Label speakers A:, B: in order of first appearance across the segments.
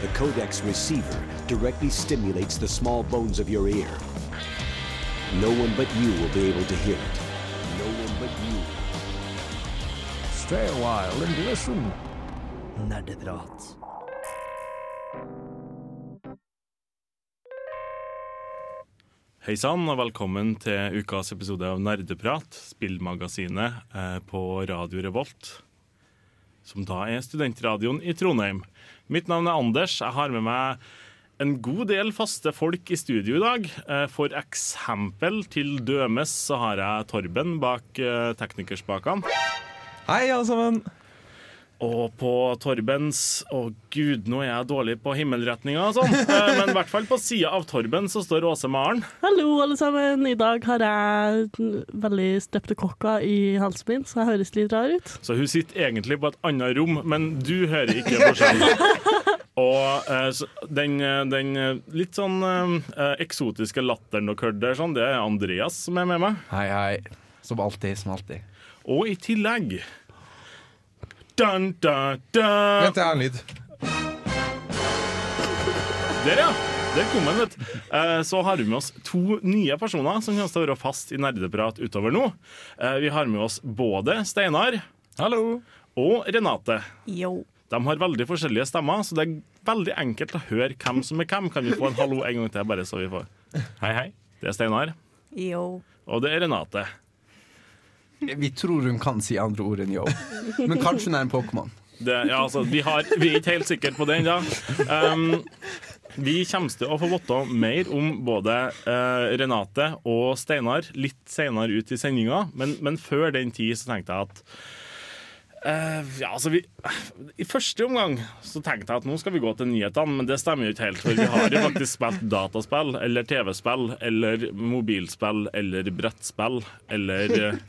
A: The codex receiver directly stimulates the small bones of your ear. No one but you will be able to hear it. No one but you.
B: Stay a while and listen.
C: Nerdeprat.
D: Hei sann, og velkommen til ukas episode av Nerdeprat, spillmagasinet eh, på Radio Revolt. Som da er studentradioen i Trondheim. Mitt navn er Anders. Jeg har med meg en god del faste folk i studio i dag. Eh, for eksempel til dømes så har jeg Torben bak eh, teknikerspakene.
E: Hei, alle sammen.
D: Og på Torbens Å gud, nå er jeg dårlig på himmelretninga og sånn. Eh, Men i hvert fall på sida av Torben så står Åse Maren.
F: Hallo, alle sammen. I dag har jeg veldig streptokokker i halsen min, så jeg høres litt rar ut.
D: Så hun sitter egentlig på et annet rom, men du hører ikke forskjellen. Og eh, den, eh, den litt sånn eh, eksotiske latteren og kødder, sånn, det er Andreas som er med meg.
E: Hei, hei. Som alltid, som alltid.
D: Og i tillegg dun, dun, dun.
E: Vent, jeg har en lyd.
D: Der, ja. Der kom den, vet du. Eh, Så har vi med oss to nye personer som kommer til å være fast i nerdeprat utover nå. Eh, Vi har med oss både Steinar
E: Hallo.
D: og Renate.
F: Yo.
D: De har veldig forskjellige stemmer, så det er veldig enkelt å høre hvem som er hvem. Kan vi få en hallo en gang til, bare så vi får Hei, hei. Det er Steinar,
F: Yo.
D: og det er Renate.
E: Vi tror hun kan si andre ord enn yo. Men kanskje hun er en Pokémon.
D: Ja, altså, vi, vi er ikke helt sikre på det ennå. Um, vi kommer til å få vite mer om både uh, Renate og Steinar litt senere ut i sendinga, men, men før den tid så tenkte jeg at uh, ja, altså vi, I første omgang så tenkte jeg at nå skal vi gå til nyhetene, men det stemmer jo ikke helt. For vi har jo faktisk spilt dataspill eller TV-spill eller mobilspill eller brettspill eller eh,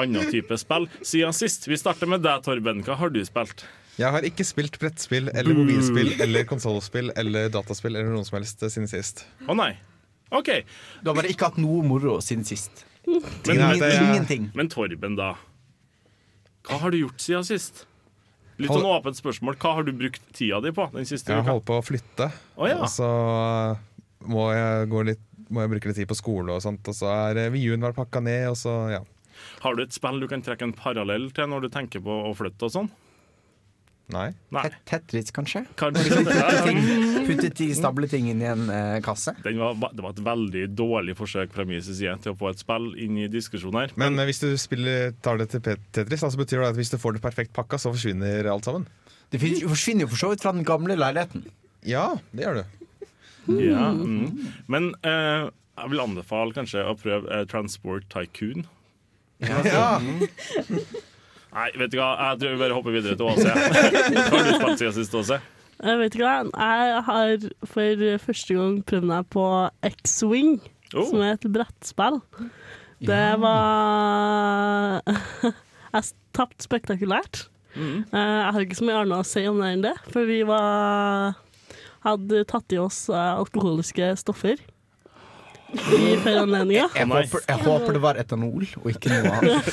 D: annen type spill siden sist. Vi starter med deg, Torben. Hva har du spilt?
G: Jeg har ikke spilt brettspill eller mobilspill eller konsollspill eller dataspill eller noen som helst siden sist.
D: Å nei. OK.
E: Du har bare ikke hatt noe moro siden sist.
D: Men,
G: Ingen, det ja.
E: Ingenting.
D: men Torben, da. Hva har du gjort siden sist? Litt
G: Hold-
D: sånn åpent spørsmål. Hva har du brukt tida di på den siste
G: Jeg
D: uka?
G: holdt på å flytte,
D: oh, ja.
G: og så må jeg, gå litt, må jeg bruke litt tid på skole og sånt. Og så er Viuen vært pakka ned, og så ja.
D: Har du et spill du kan trekke en parallell til når du tenker på å flytte og sånn?
G: Nei.
D: Nei.
E: Tet- Tetris, kanskje?
D: Kanskje
E: Ting, putte ti stableting inn i en eh, kasse.
D: Den var, det var et veldig dårlig forsøk fra min side til å få et spill inn i diskusjonen her.
G: Men men hvis du spiller, tar det til Tetris, altså så betyr det at hvis du får det perfekt pakka, så forsvinner alt sammen.
E: Det forsvinner jo for så vidt fra den gamle leiligheten.
G: Ja, det gjør du.
D: Ja, mm. Men eh, jeg vil anbefale kanskje å prøve eh, Transport Tycoon.
G: Ja.
D: Nei, vet du hva, jeg tror vi bare hopper videre til Åse. Har du spilt siden sist, Åse?
F: Jeg vet ikke hva, jeg har for første gang prøvd meg på X-Wing,
D: Oh.
F: som er et brettspill. Det var Jeg tapte spektakulært.
D: Mm.
F: Eh, Jeg har ikke så mye annet å si om det enn det, for vi var hadde tatt i oss eh, alkoholiske stoffer i foranledninga.
E: Jeg, håper, jeg håper det var etanol, og ikke noe annet.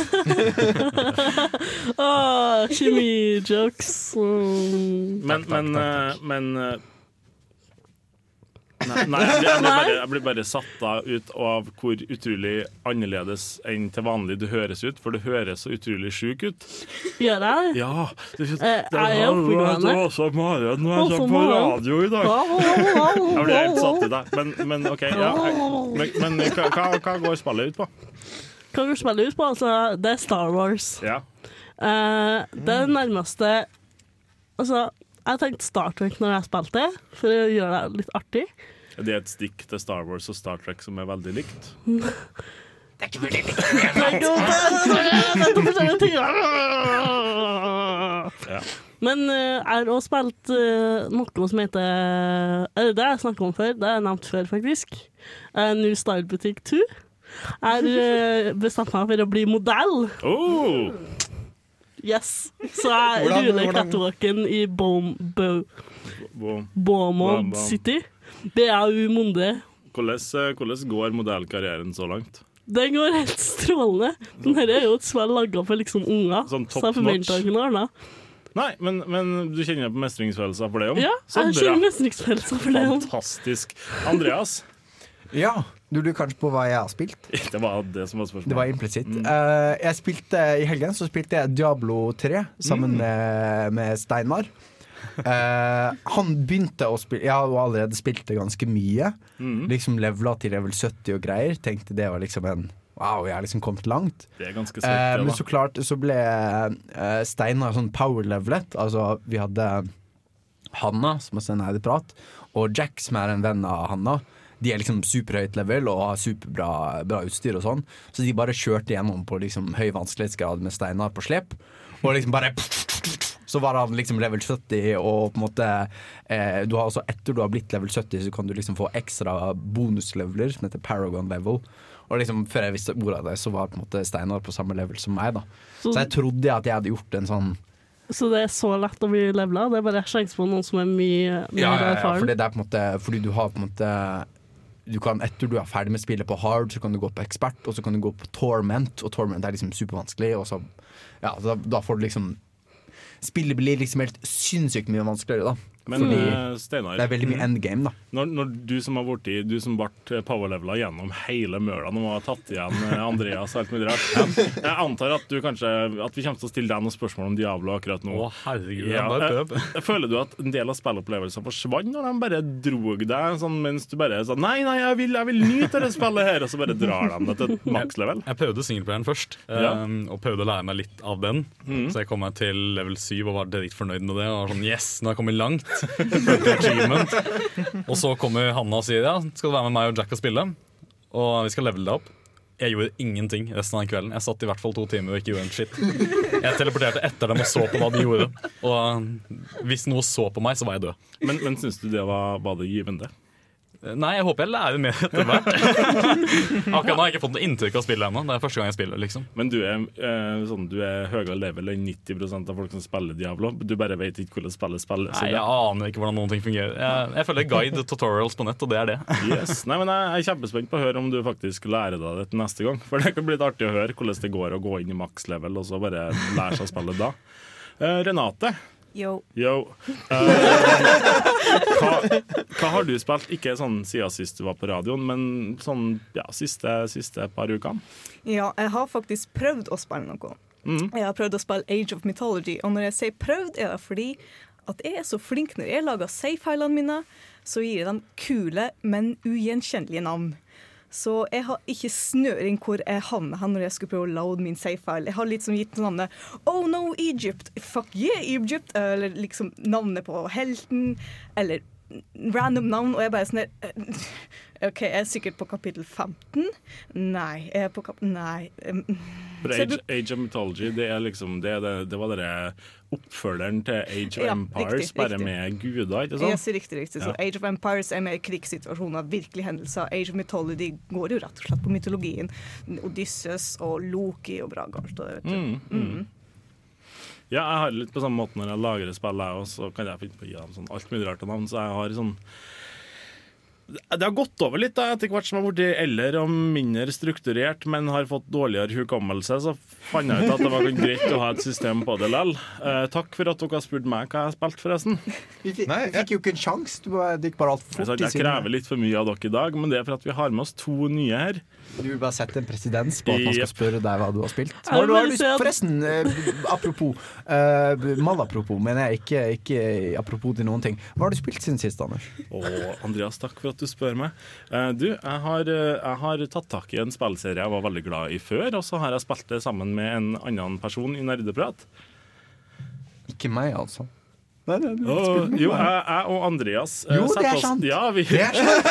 F: Åh, Kjemijokes. Mm.
D: Men, men, eh, men eh, Nei, nei jeg, blir, jeg, bare, jeg blir bare satt av ut av hvor utrolig annerledes enn til vanlig du høres ut, for du høres så utrolig sjuk ut.
F: Gjør jeg det?
D: Ja, det,
F: Eh, er jeg oppegående?
D: også Maren når
F: Også på
D: radio i dag. Jeg blir helt satt i deg. Men, men OK. Ja, jeg, men, men hva hva går spillet ut på?
F: Hva går spillet ut på? Altså, det er Star Wars.
D: Ja.
F: Uh, det er det nærmeste Altså, jeg tenkte Star Trek når jeg spilte, for å gjøre det litt artig.
D: Det er et stikk til Star Wars og Star Trek som er veldig likt.
F: Det er ikke forskjellige likt.
D: Ja.
F: Men eh, jeg har også spilt eh, noe som heter Eller det har jeg snakket om før, det har jeg nevnt før, faktisk. Uh, New Style Butikk 2. Jeg har uh, bestemt meg for å bli modell.
D: Oh!
F: Yes. Så jeg ruller catwalken i Bom, Bo. Beaumont. City. BAU Monde.
D: Hvordan, eh, hvordan går modellkarrieren så langt?
F: Den går helt strålende. Den her er jo et spill laga for liksom unger.
D: Sånn top
F: så jeg forventer
D: notch.
F: ikke noe annet.
D: Nei, men, men du kjenner på mestringsfølelser for det, om?
F: Ja,
D: Så
F: jeg kjenner mestringsfølelser for det.
D: Fantastisk. Andreas,
E: Ja, du lurer kanskje på hva jeg har spilt?
D: det var det som var spørsmålet.
E: Det var implisitt. Jeg spilte I helgen så spilte jeg Diablo 3 sammen med, med Steinar. Eh, han begynte å spille Jeg har jo allerede spilt det ganske mye. Liksom levela til level 70 og greier. Tenkte det var liksom en Wow, jeg har liksom kommet langt. Eh,
D: svett,
E: men så klart så ble uh, Steinar sånn power-levelet. Altså, vi hadde Hanna, som også er nerdeprat, og Jack, som er en venn av Hanna. De er liksom superhøyt level og har superbra bra utstyr og sånn. Så de bare kjørte gjennom på liksom høy vanskelighetsgrad med Steinar på slep. Og liksom bare Så var han liksom level 70, og på en måte eh, Du har også Etter du har blitt level 70, så kan du liksom få ekstra bonusleveler som heter Paragon level. Og liksom før jeg visste ordet av det, så var på en måte Steinar på samme level som meg. da
F: Så,
E: Så jeg trodde at jeg hadde gjort en sånn
F: så det er så lett å bli levela? Det er bare sjanse på noen som er mye mer
E: Ja, ja, ja,
F: erfaren?
E: fordi det er på en måte Fordi du har på en måte du kan, Etter du er ferdig med spillet på hard, så kan du gå på ekspert, og så kan du gå på torment, og torment er liksom supervanskelig, og så Ja, da, da får du liksom Spillet blir liksom helt sinnssykt mye vanskeligere, da.
D: Men
E: fordi
D: uh, Steinar,
E: det er veldig mye endgame, da.
D: når, når du som har vært i, du som ble powerlevela gjennom hele møla og har tatt igjen eh, Andreas og alt mulig rart Jeg antar at du kanskje At vi kommer til å stille deg noen spørsmål om Diablo akkurat nå.
H: Å, herregud.
D: Ja,
H: bare
D: eh. Føler du at en del av spillopplevelsen forsvant når de bare drog deg sånn mens du bare sa nei, nei, jeg vil, jeg vil nyte det spillet her, og så bare drar de det til makslevel?
H: Jeg prøvde singleplayeren først,
D: Ja.
H: um, og prøvde å lære meg litt av den. Så jeg kom meg til level 7 og var dritfornøyd med det. Og var sånn, yes, nå har jeg kommet langt. Achievement. Og så kommer Hanna og sier ja, skal du være med meg og Jack og spille? Og vi skal levele det opp. Jeg gjorde ingenting resten av den kvelden. Jeg satt i hvert fall to timer og ikke gjorde en shit. Jeg teleporterte etter dem og så på hva de gjorde. Og hvis noe så på meg, så var jeg død.
D: Men, men syns du det var, var det givende?
H: Nei, jeg håper jeg lærer mer etter hvert. Akkurat nå har jeg ikke fått noe inntrykk av spillet ennå. Det er første gang jeg spiller. liksom
D: Men du er, eh, sånn, du er høyere level enn 90% av folk som spiller Diablo. Du bare vet ikke hvordan spillet spilles.
H: Nei, Jeg aner ikke hvordan noen ting fungerer. Jeg, jeg følger guide tutorials på nett, og det er det.
D: Yes. Nei, men jeg er kjempespent på å høre om du faktisk lærer deg det neste gang. For det kan bli litt artig å høre hvordan det går å gå inn i maks level og så bare lære seg å spille da. Eh, Renate,
I: Yo.
D: yo. Uh, hva, hva har du spilt? Ikke sånn siden sist du var på radioen, men sånn ja, siste, siste par ukene.
I: Ja, jeg har faktisk prøvd å spille noe.
D: Mm.
I: Jeg har prøvd å spille Age of Mythology, og når jeg sier prøvd, er det fordi at jeg er så flink når jeg lager save-filene mine, så gir jeg dem kule, men ugjenkjennelige navn. Så jeg har ikke snøring hvor jeg havner når jeg skulle prøve å load min save-file. Jeg har liksom gitt navnet Oh no, Egypt! Fuck yeah, Egypt! Eller liksom navnet på helten. Eller random navn, og jeg bare sånn der OK, jeg er sikkert på kapittel 15. Nei. Jeg er på kap... Nei.
D: For Age, Age of Mythology det, er liksom, det, det, det var dere oppfølgeren til Age of
I: Ja,
D: Empires,
I: riktig,
D: bare
I: riktig.
D: med guder, ikke sant?
I: Yes, riktig, riktig. Så Age of Empires er mer krigssituasjoner, virkelige hendelser. Age of Mythology går jo rett og slett på mytologien. Odysseus og Loki og bra galt. Og det, vet du.
D: Mm, mm. Ja, jeg har litt på samme måte når jeg lagrer spill, jeg òg, så kan jeg finne på å gi dem sånn alt mulig rart av navn. Så jeg har sånn Det har gått over litt da, etter hvert som jeg har blitt eldre og mindre strukturert, men har fått dårligere hukommelse. Så fant jeg ut at det var greit å ha et system på det likevel. Eh, takk for at dere har spurt meg hva jeg har spilt, forresten.
E: Vi fikk,
G: Nei,
E: jeg... fikk jo ikke en sjanse. Du Det gikk bare altfor fort. i
D: jeg krever litt for mye av dere i dag, men det er for at vi har med oss to nye her.
E: Du vil bare sette en presedens på at man skal spørre deg hva du har spilt. Hva du, har
F: si
E: forresten, eh, apropos uh, Malapropos, mener jeg ikke, ikke apropos til noen ting. Hva har du spilt siden sist, Anders?
D: Å, Andreas, takk for at du spør meg. Eh, du, jeg har, eh, jeg har tatt tak i en spillserie jeg var veldig glad i før, og så har jeg spilt det sammen med en annen person i Nerdeprat.
E: Ikke meg, altså. Nei, nei, du
D: Og, jo, jeg, jeg og Andreas eh,
E: Jo, det er
D: oss-
E: sant.
D: Ja, vi,
E: Det er sant.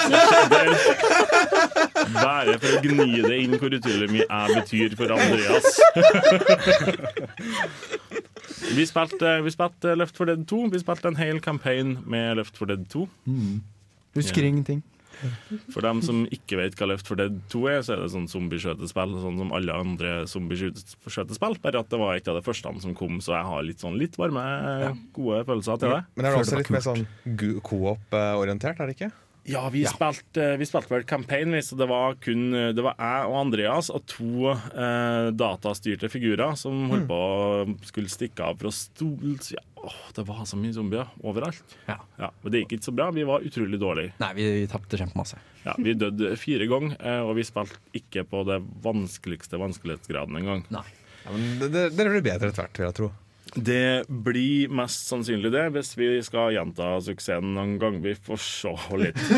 D: er- Bare for å gni det inn hvor utrolig mye jeg betyr for Andreas. Vi spilte, vi spilte Left for Dead 2. Vi spilte en hel campaign med Left for Dead 2.
E: Husker
D: Ja.
E: ingenting.
D: For dem som ikke vet hva Left 4 Dead 2 er, så er det sånn zombieskjøtespill, sånn som alle andre zombieskjøtespill. Bare at det var et av de første som kom, så jeg har litt sånn litt varme, gode følelser til det.
G: Men er det også litt mer sånn coop-orientert, er det ikke?
D: Ja, vi, Spilte, vi spilte vel campaign, vi, så det var kun Det var jeg og Andreas og to eh, datastyrte figurer som holdt på å skulle stikke av fra stol... Ja, åh, det var så mye zombier overalt.
E: Ja.
D: Men det gikk ikke så bra. Vi var utrolig dårlige.
E: Nei, vi, vi tapte kjempemasse.
D: Ja, vi døde fire ganger, eh, og vi spilte ikke på det vanskeligste vanskelighetsgraden engang.
E: Nei.
G: Ja, men det- det- Dere blir bedre etter hvert, vil jeg tro.
D: Det blir mest sannsynlig det, hvis vi skal gjenta suksessen noen gang. Vi får se litt.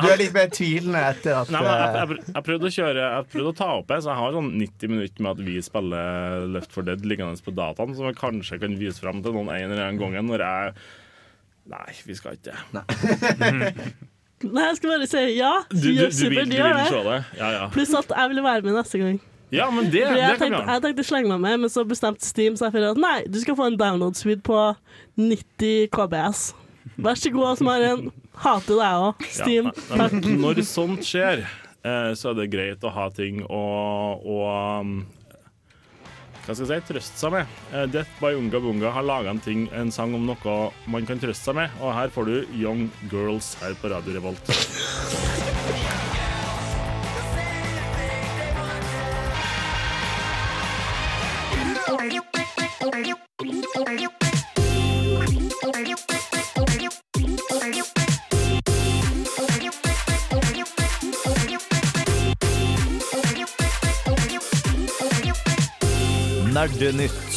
E: Du er litt mer tvilende etter at
D: Nei, men jeg,
E: eh,
D: jeg, jeg, prøvde å kjøre Jeg prøvde å ta opp det, så jeg har sånn 90 minutter med at vi spiller Left 4 Dead liggende på dataen, som jeg kanskje kan vise fram til noen en eller annen gang når jeg Nei, vi skal ikke det.
F: Nei, jeg skal bare si ja.
D: Du, du, du, vil, du vil se
F: det.
D: det? Ja, ja.
F: Pluss at jeg vil være med neste gang.
D: Ja, men det,
F: jeg,
D: det kan
F: tenkte, jeg tenkte slenge meg med, men så bestemte Steam seg for at nei, du skal få en download-speed på 90 KBS. Vær så god, Maren. Hater deg òg, Steam.
D: Ja, nei, men når sånt skjer, eh, så er det greit å ha ting å, å um, hva skal jeg si, trøste seg med. Eh, Death by Unga Bunga har laga en, ting- en sang om noe man kan trøste seg med, og her får du Young Girls her på Radio Revolt.
C: Nerdenytt.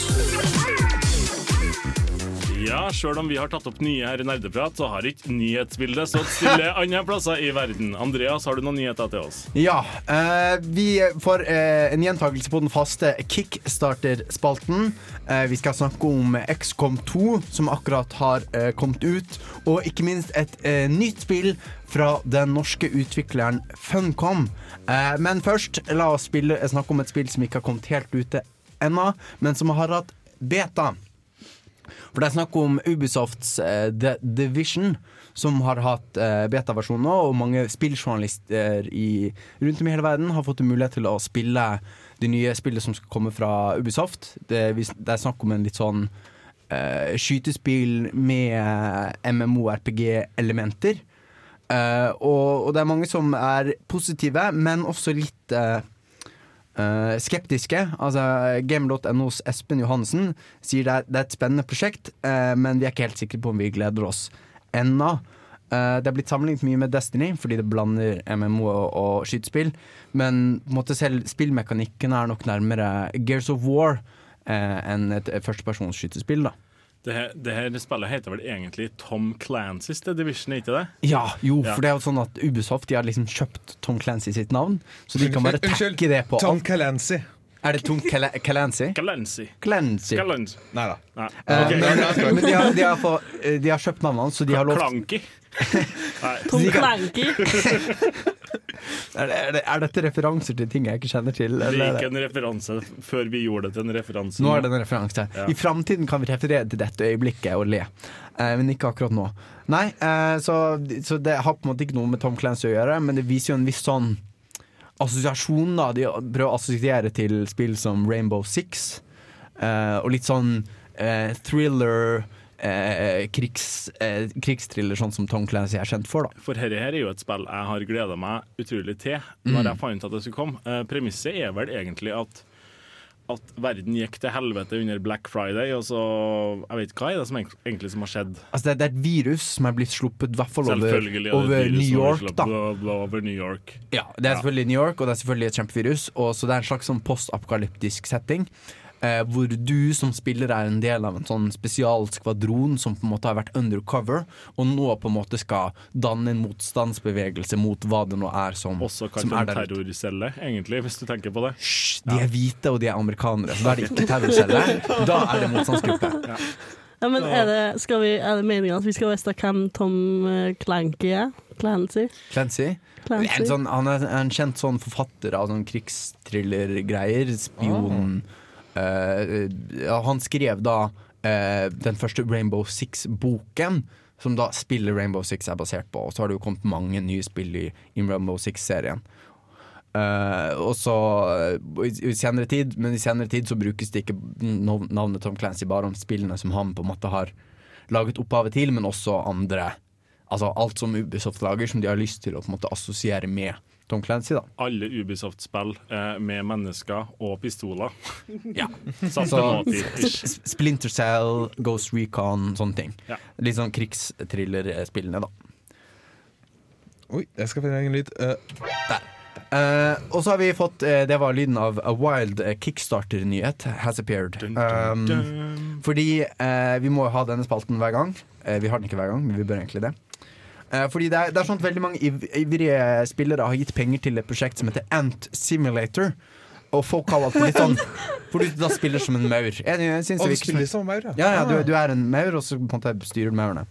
D: Ja, sjøl om vi har tatt opp nye her i Nerdeprat, så har ikke nyhetsbildet stått stille andre plasser i verden. Andreas, har du noen nyheter til oss?
E: Ja. eh, vi får eh, en gjentakelse på den faste Kickstarter-spalten. Eh, vi skal snakke om XCOM 2, som akkurat har eh, kommet ut. Og ikke minst et eh, nytt spill fra den norske utvikleren Funcom. Eh, men først, la oss spille, snakke om et spill som ikke har kommet helt ute ennå, men som har hatt beta. For det er snakk om Ubisofts uh, The Division, som har hatt beta-versjon nå, og mange spilljournalister i, rundt om i hele verden har fått mulighet til å spille det nye spillet som skal komme fra Ubisoft. Det, det er snakk om en litt sånn uh, skytespill med eh, MMO-RPG-elementer. Uh, og, og det er mange som er positive, men også litt eh, eh, skeptiske. Altså, Game.nos Espen Johansen sier det er, det er et spennende prosjekt, uh, men vi er ikke helt sikre på om vi gleder oss ennå. Uh, det er blitt sammenlignet mye med Destiny, fordi det blander MMO og, og skytespill. Men måte selv spillmekanikken er nok nærmere Gears of War enn et førstepersons skytespill. da
D: Det her, det her spillet heter vel egentlig Tom Clancy's The Division, ikke det?
E: Ja, jo,
D: Ja.
E: for det er jo sånn at Ubisoft de har liksom kjøpt Tom Clancy sitt navn, så de kan bare
G: Unnskyld,
E: takke det på
G: Tom
E: alt.
G: Calancy.
E: Er det Tom Kalansi? Clancy.
D: Clancy.
G: Nei da.
E: Eh, men de, har, de, har få, eh, de har kjøpt navnene hans, så de har lov
D: Klanki.
F: Tom Klanki.
E: er, det- er, dette referanser til ting jeg ikke kjenner til?
D: Det
E: Eller? er
D: gikk en referanse før vi gjorde det til en referanse.
E: Nå er det en referanse.
D: Ja.
E: I framtiden kan vi referere til dette øyeblikket og le, eh, men ikke akkurat nå. Nei, eh, så, så det har på en måte ikke noe med Tom Clancy å gjøre, men det viser jo en viss sånn assosiasjon. da De prøver å assosiere til spill som Rainbow Six, eh, og litt sånn eh, thriller. Eh, krigs, eh, krigstriller, sånn som Tom Clancy er kjent for. da
D: For dette her er jo et spill jeg har gleda meg utrolig til
E: Mm.
D: jeg fant ut at det skulle komme. Eh, premisset er vel egentlig at at verden gikk til helvete under Black Friday, og så Jeg vet hva er det som egentlig, som har skjedd.
E: Altså det, det er et virus som er blitt sluppet i hvert fall over,
D: er
E: over New York. da
D: over- New York.
E: Ja, Det er
D: Ja.
E: selvfølgelig New York, og det er selvfølgelig et kjempevirus. Og så det er en slags sånn postapokalyptisk setting. Eh, hvor du som spiller er en del av en sånn spesialskvadron som på en måte har vært undercover, og nå på en måte skal danne en motstandsbevegelse mot hva det nå er som,
D: Også kalt
E: som er der
D: terrorcelle, egentlig, hvis du tenker på det.
E: Hysj, de er hvite og de er amerikanere, så da er det ikke terrorcelle. Da er det motstandsgruppe.
F: Ja, men er det, skal vi, er det meningen at vi skal vite hvem Tom eh, Clanky er? Clancy?
E: Clancy.
F: Clancy.
E: En sånn, han er en kjent sånn forfatter av sånn krigsthriller-greier. Spion. Ja, han skrev da eh, den første Rainbow Six-boken, som da spillet Rainbow Six er basert på. Og så har det jo kommet mange nye spill i, i Rainbow Six-serien. Uh, og så uh, i senere tid Men i senere tid så brukes det ikke navnet Tom Clancy bare om spillene som han på en måte har laget opphavet til, men også andre Altså alt som Ubisoft lager som de har lyst til å på en måte assosiere med Tom Clancy. da
D: Alle Ubisoft-spill eh, med mennesker og pistoler.
E: Ja. Så, Splinter Cell, Ghost Recon, sånne ting.
D: Ja.
E: Litt sånn krigsthriller-spillene, da.
G: Oi, jeg skal finne en lyd. Uh.
E: Der. Uh, og så har vi fått uh, Det var lyden av A Wild Kickstarter-nyhet has appeared.
D: Dun, dun,
E: Um, fordi eh, vi må jo ha denne spalten hver gang. Eh, vi har den ikke hver gang, men vi bør egentlig det. Eh, fordi det er, det er sånn at veldig mange iv ivrige spillere har gitt penger til et prosjekt som heter Ant Simulator. Og folk har valgt litt sånn Hvor du da spiller som en maur. Jeg, jeg synes og
G: du
E: spiller som-
G: som maur, ja.
E: Ja, ja, du,
G: Ah.
E: du er en maur, og så på en måte styrer du maurene.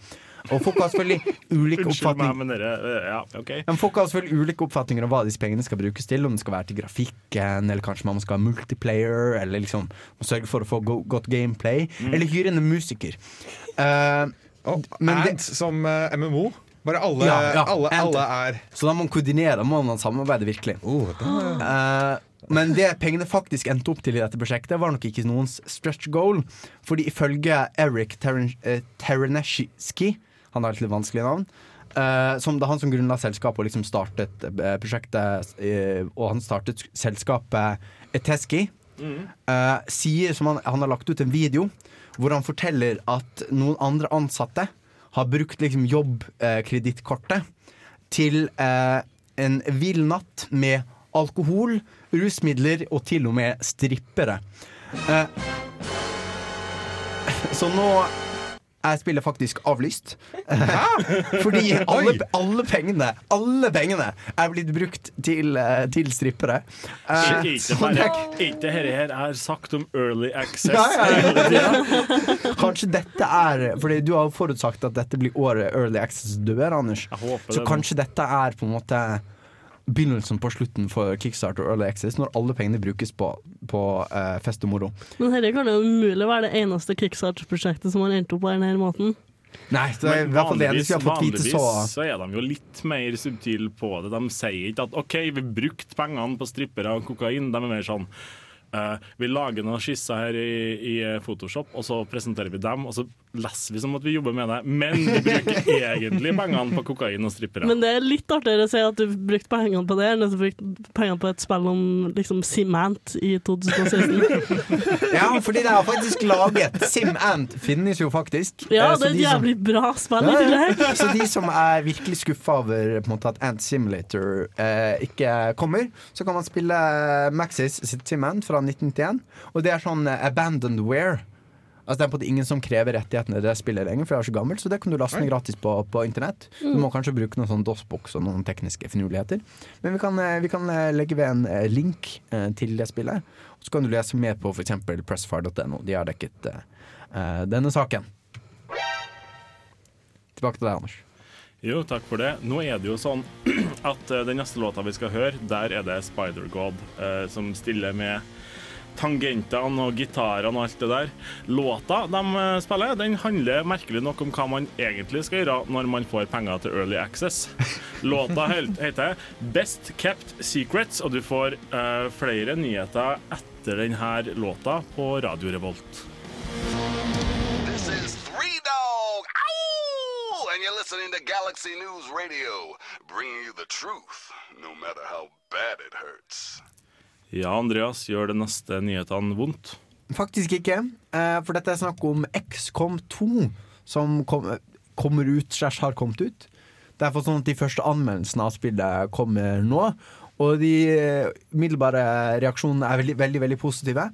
E: Og folk har selvfølgelig ulike
D: meg,
E: oppfatninger
D: men dere eh, Ja, okay.
E: men Folk har selvfølgelig ulike oppfatninger av hva disse pengene skal brukes til. Om det skal være til grafikken, eller kanskje man skal ha multiplayer, eller liksom må sørge for å få go godt gameplay. Eller hyre inn en musiker. Uh,
G: oh,
E: Men det-
G: som uh, MMO. Bare alle,
E: Ja, ja,
G: alle, alle er
E: så da må man koordinere, da må man samarbeide virkelig.
G: oh,
E: Eh, men det pengene faktisk endte opp til i dette prosjektet, var nok ikke noens stretch goal. Fordi ifølge Eric Teren- eh, Tereneski, han har et litt vanskelig navn, uh, som det er han som grunnla selskapet og liksom startet uh, prosjektet, uh, og han startet selskapet Eteski, eh, sier som han, han har lagt ut en video hvor han forteller at noen andre ansatte har brukt liksom jobbkredittkortet til eh, en vill natt med alkohol, rusmidler og til og med strippere. Eh, så nå er spillet faktisk avlyst. Fordi alle, alle pengene Alle pengene er blitt brukt til, eh, til strippere. Eh,
D: ikke dette her er sagt om early access?
E: nei, ja. Kanskje dette er Fordi du har forutsagt at dette blir året Early Access du er, Anders. Så
D: det.
E: kanskje dette er på en måte begynnelsen på slutten for Kickstarter og Early Access, når alle pengene brukes på, på uh, fest og moro.
F: Men dette kan jo umulig være det eneste Kickstarter-prosjektet som har endt opp på denne måten.
E: Nei, det er i hvert fall det vi har fått vite
D: vanligvis
E: så
D: så er de jo litt mer subtile på det. De sier ikke at OK, vi brukte pengene på strippere og kokain. De er mer sånn Uh, Vi lager noen skisser her i, i Photoshop, og så presenterer vi dem. Og så leser vi som at vi jobber med det, men vi bruker egentlig pengene på kokain og strippere.
F: Men det er litt artigere å si at du brukte pengene på det, enn at du brukte pengene på et spill om liksom Simant i 2016.
E: Ja, fordi det er faktisk laget. SimAnt finnes jo faktisk.
F: Ja,
E: Eh,
F: det er et
E: de som-
F: jævlig bra spill i tillegg.
E: Så de som er virkelig skuffa over på en måte, at Ant Simulator eh, ikke kommer, så kan man spille Maxis sitt Simant fra 1991. Og det er sånn abandoned wear. Altså Det er på det ingen som krever rettighetene til det spillet lenger, for det er så gammelt. Så det kan du laste ned gratis på, på internett. Du må kanskje bruke noen sånn DOS-boks og noen tekniske finurligheter. Men vi kan, eh, vi kan eh, legge ved en eh, link til det spillet. Og så kan du lese mer på f.eks. pressfire.no. De har dekket eh, eh, denne saken. Tilbake til deg, Anders.
D: Jo, takk for det. Nå er det jo sånn at den neste låta vi skal høre, der er det Spider-God uh, som stiller med tangentene og gitarene og alt det der. Låta de eh, spiller, den handler merkelig nok om hva man egentlig skal gjøre når man får penger til Early Access. Låta heter Best Kept Secrets, og du får uh, flere nyheter etter denne låta på Radio Revolt.
J: This is Three Dog. Ow! And you're listening to Galaxy News Radio, bringing you the truth, no matter how bad it hurts.
D: Ja, Andreas, gjør de neste nyhetene vondt?
E: Faktisk ikke, eh, for dette er snakk om XCOM 2, som kom, kommer ut, slash har kommet ut. Det er for sånn at de første anmeldelsene av spillet kommer nå, og de middelbare umiddelbare reaksjonene er veldig, veldig, veldig positive.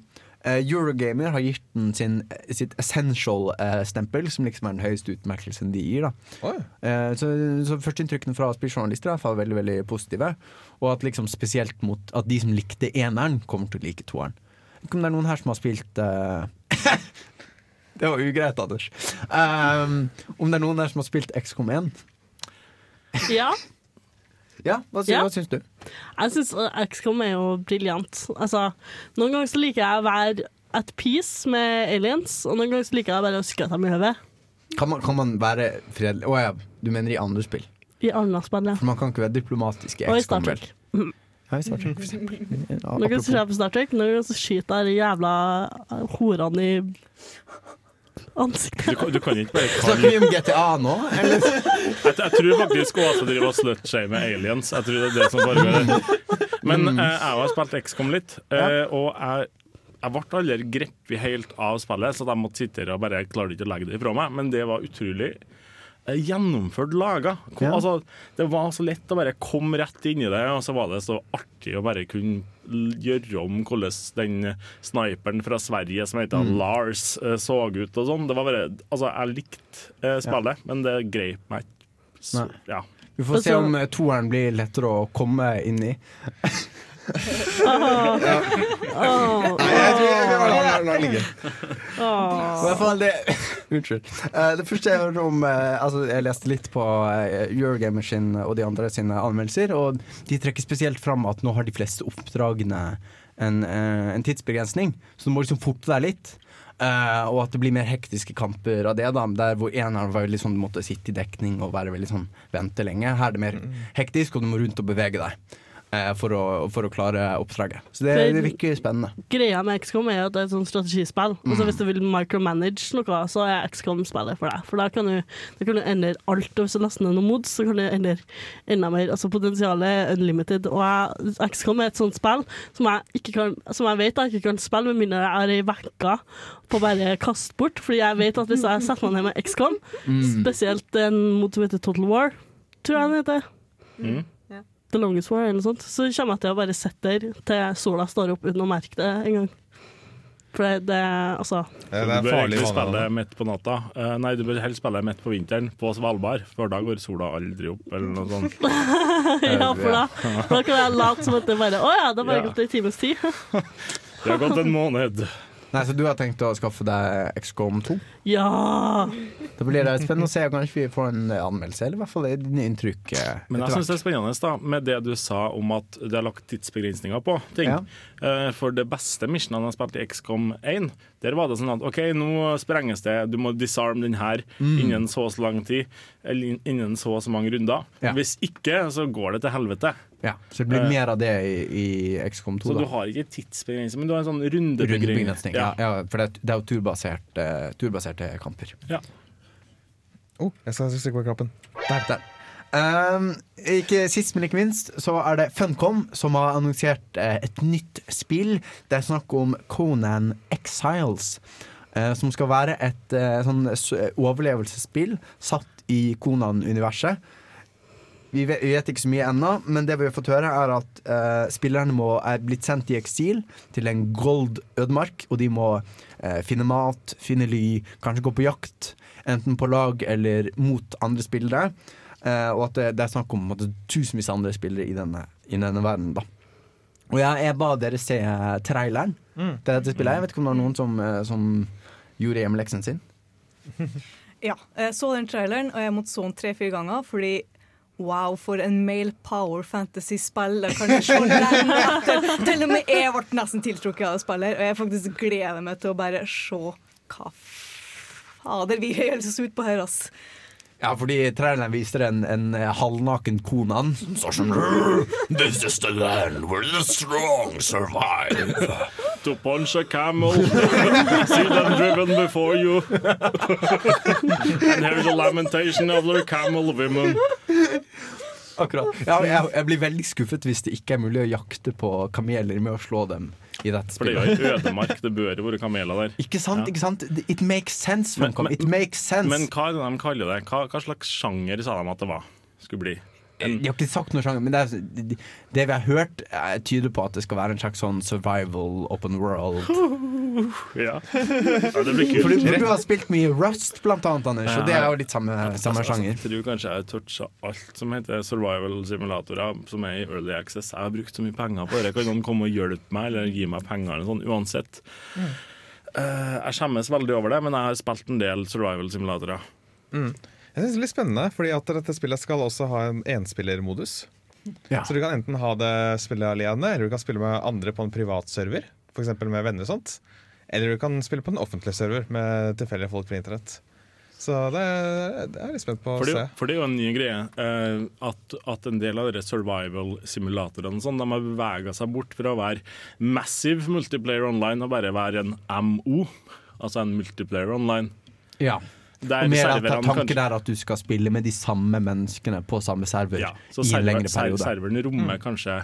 E: Eh, Eurogamer har gitt den sin, sitt essential-stempel, som liksom er den høyeste utmerkelsen de gir. da
G: Oi.
E: Eh, Så, så førsteinntrykkene fra spilljournalister er veldig veldig positive. Og at liksom spesielt mot at de som likte eneren, kommer til å like toeren. Ikke om det er noen her som har spilt uh... Det var ugreit, Anders. Um, om det er noen her som har spilt XCOM 1?
F: Ja,
E: Ja, hva, sy
F: Ja.
E: hva syns du?
F: jeg syns XCOM er jo briljant. Altså, noen ganger så liker jeg å være at peace med aliens, og noen ganger så liker jeg bare å skøte dem i hodet.
E: Kan man, kan man være fredelig Å ja, du mener i andre spill?
F: I andre spill, ja.
E: For man kan ikke være diplomatisk i
F: Og i Star
E: XCOM. vel? Ja, i Star Trek, for eksempel.
F: Noen ganger så ser jeg på Star Trek, noen ganger så skyter jeg de jævla horene i ansiktet.
D: Du, kan- du kan ikke bare
E: Snakker vi om GTA nå? Eller?
D: Jeg, jeg tror faktisk også driver og slutshamer aliens. Jeg tror det er det som foregår. Men
E: Mm.
D: eh, jeg har spilt XCOM litt, eh, og jeg, jeg ble aldri grepet helt av spillet, så jeg måtte sitte her og bare klarte ikke å legge det ifra meg. Men det var utrolig eh, gjennomført laga. Kom,
E: Ja.
D: altså, det var så lett å bare komme rett inn i det, og så var det så artig å bare kunne gjøre om hvordan den sniperen fra Sverige som heter
E: Mm.
D: Lars, eh, så ut og sånn. Det var bare Altså, jeg likte spillet, spillet, men det grep meg ikke. Ja.
E: Vi får se om eh, toeren blir lettere å komme inn i. Nei, jeg tror jeg la den ligge. Unnskyld. Eh, det første jeg hørte om uh, Altså, jeg leste litt på uh, Eurogamer sin og de andre sine anmeldelser, og de trekker spesielt fram at nå har de fleste oppdragene en, en tidsbegrensning, så du må liksom forte deg litt. Eh, og at det blir mer hektiske kamper av det, da der hvor eneren var veldig sånn du måtte sitte i dekning og være veldig sånn vente lenge. Her er det mer hektisk, og du må rundt og bevege deg. Eh, For å, for å klare oppdraget. Så det, det virker spennende.
F: Greia med XCOM er at det er et sånt strategispill.
E: Mm.
F: hvis du vil micromanage noe, så er XCOM spillet for deg. For da kan du, da kan du endre alt. Og hvis du laster ned noen mods, så kan du endre enda mer. Altså Potensialet er unlimited. Og jeg, XCOM er et sånt spill som jeg, ikke kan, som jeg vet jeg ikke kan spille med mindre jeg er ei uke på å bare kaste bort. Fordi jeg vet at hvis jeg setter meg ned med XCOM,
E: Mm.
F: spesielt en mot som heter Total War, tror jeg den heter.
D: Mm.
F: The Longest War eller noe sånt, så kommer jeg til å bare sitte der til sola står opp uten å merke det engang. For det, det altså
G: Det er
D: du bør egentlig spille midt på natta. Uh, nei, du bør helst spille midt på vinteren, på Svalbard, for da går sola aldri opp, eller noe sånt.
F: Ja, for da, da kan jeg late som at det bare Å ja, det har bare
D: Ja.
F: gått en times tid.
D: Det har gått en måned.
E: Nei, Så du har tenkt å skaffe deg XCOM 2?
F: Ja!
E: Da blir det spennende å se. Kanskje vi får en anmeldelse, eller i hvert fall et inntrykk. eh,
D: Men jeg syns det er spennende da, med det du sa om at det er lagt tidsbegrensninger på ting.
E: Ja.
D: Eh, For det beste missionen jeg har spilt i XCOM 1, der var det sånn at OK, nå sprenges det, du må disarm den her
E: Mm.
D: innen så og så lang tid, eller innen så og så mange runder.
E: Ja.
D: Hvis ikke, så går det til helvete.
E: Ja, så det blir
D: Eh,
E: mer av det i, i XCOM 2.
D: Så
E: da.
D: du har ikke tidsbegrensning, men du har en sånn rundebegrensning.
E: Ja. Ja, for det, er- det er jo turbaserte, turbaserte kamper.
D: Ja.
G: Oh, jeg skal stikke på knappen.
E: Der, der. Um, ikke sist, men ikke minst, så er det Funcom som har annonsert uh, et nytt spill. Det er snakk om Conan Exiles. Uh, som skal være et uh, sånn overlevelsesspill satt i Conan-universet. Vi vi vet ikke så mye ennå, men det vi har fått høre, er at uh, spillerne må, er blitt sendt i eksil til en gold ødemark, og de må finne mat, finne ly, kanskje gå på jakt, enten på lag eller mot andre spillere. Eh, og at det, det er snakk om tusenvis av andre spillere i denne, i denne verden. da Og jeg, jeg ba dere se eh, traileren
G: Mm.
E: til dette spillet. Jeg vet ikke om det var noen som, eh, som gjorde hjemmeleksen sin.
I: Ja, jeg så den traileren, og jeg måtte så den tre-fire ganger, fordi Wow, for en male power fantasy-spill. Kan du se lenge. Til og med jeg ble nesten tiltrukket av spillet, og jeg faktisk gleder meg til å bare se hva fader vi høres ut på her, ass.
E: Ja, fordi traileren viser en, en eh, halvnaken Konan som står sånn This is the land where the strong survive.
D: To punch a camel, see them driven before you. And here's a lamentation of their camel women.
E: Akkurat. Ja, jeg, jeg blir veldig skuffet hvis det ikke er mulig å jakte på kameler med å slå dem i dette
D: For det er jo ødemark, det bør jo være kameler der.
E: Ikke sant?
D: Ja.
E: ikke sant? It makes sense,
D: Men- men-
E: It makes sense.
D: Men hva er det de kaller det? Hva, hva slags sjanger sa de at det var? Skulle bli?
E: De har ikke sagt noe sjanger, men det, er, det, vi har hørt, tyder på at det skal være en slags sånn survival open world.
D: Ja. ja det blir
E: For du,
D: kult.
E: du har spilt mye Rust, blant annet, Anders, og det er jo litt samme, samme sjanger.
D: Jeg tror kanskje jeg har toucha alt som heter survival simulatorer, som er i early access. Jeg har brukt så mye penger på det. Kan noen komme og hjelpe meg, eller gi meg penger, eller sånn, uansett.
G: Mm.
D: Eh, jeg skjemmes veldig over det, men jeg har spilt en del survival simulatorer.
G: Mm. Jeg synes det er litt spennende, fordi at dette spillet skal også ha en enspillermodus.
E: Ja.
G: Så du kan enten ha det spille alene, eller du kan spille med andre på en privat server. F.eks. med venner og sånt. Eller du kan spille på en offentlig server med tilfeldige folk på internett. Så det, det er jeg litt spent på å
D: For det,
G: se.
D: for det er jo en ny greie eh, at, at en del av de survival-simulatorene sånn, de har bevega seg bort fra å være massive multiplayer online og bare være en MO, altså en multiplayer online.
E: Ja.
D: Der
E: Og mer at tanken
D: kanskje-
E: er at du skal spille med de samme menneskene på samme server
D: Ja, så
E: i en
D: server,
E: lengre
D: ser,
E: periode.
D: serveren rommer kanskje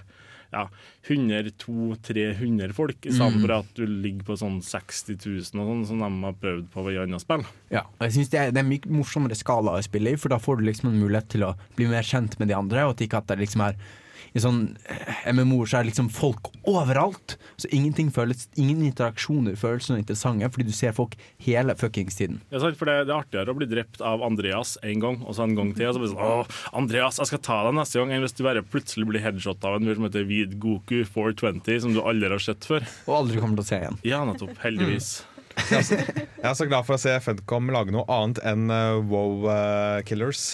D: ja, 100-200-300 folk, i stedet
E: Mm.
D: for at du ligger på sånn 60 000 og sånn, som de har prøvd på i andre spill.
E: Ja, og jeg synes det, er, det er mye morsommere skala å spille i, for da får du liksom en mulighet til å bli mer kjent med de andre, og at ikke at det liksom er i sånn eh, MMO-er så er det liksom folk overalt. Så ingenting føles, ingen interaksjoner føles så interessante, fordi du ser folk hele fuckings tiden.
D: Ja, sant, for det, det er artigere å bli drept av Andreas en gang, og så en gang til. Og så blir det sånn, Åh, Andreas, jeg skal ta deg neste gang, enn hvis du bare plutselig blir headshot av en fyr som heter Vid Goku 420, som du aldri har sett før.
E: Og aldri kommer til å se igjen.
D: Ja, nettopp. Heldigvis.
G: Jeg er så glad for å se Funcom lage noe annet enn uh, Wow uh, Killers.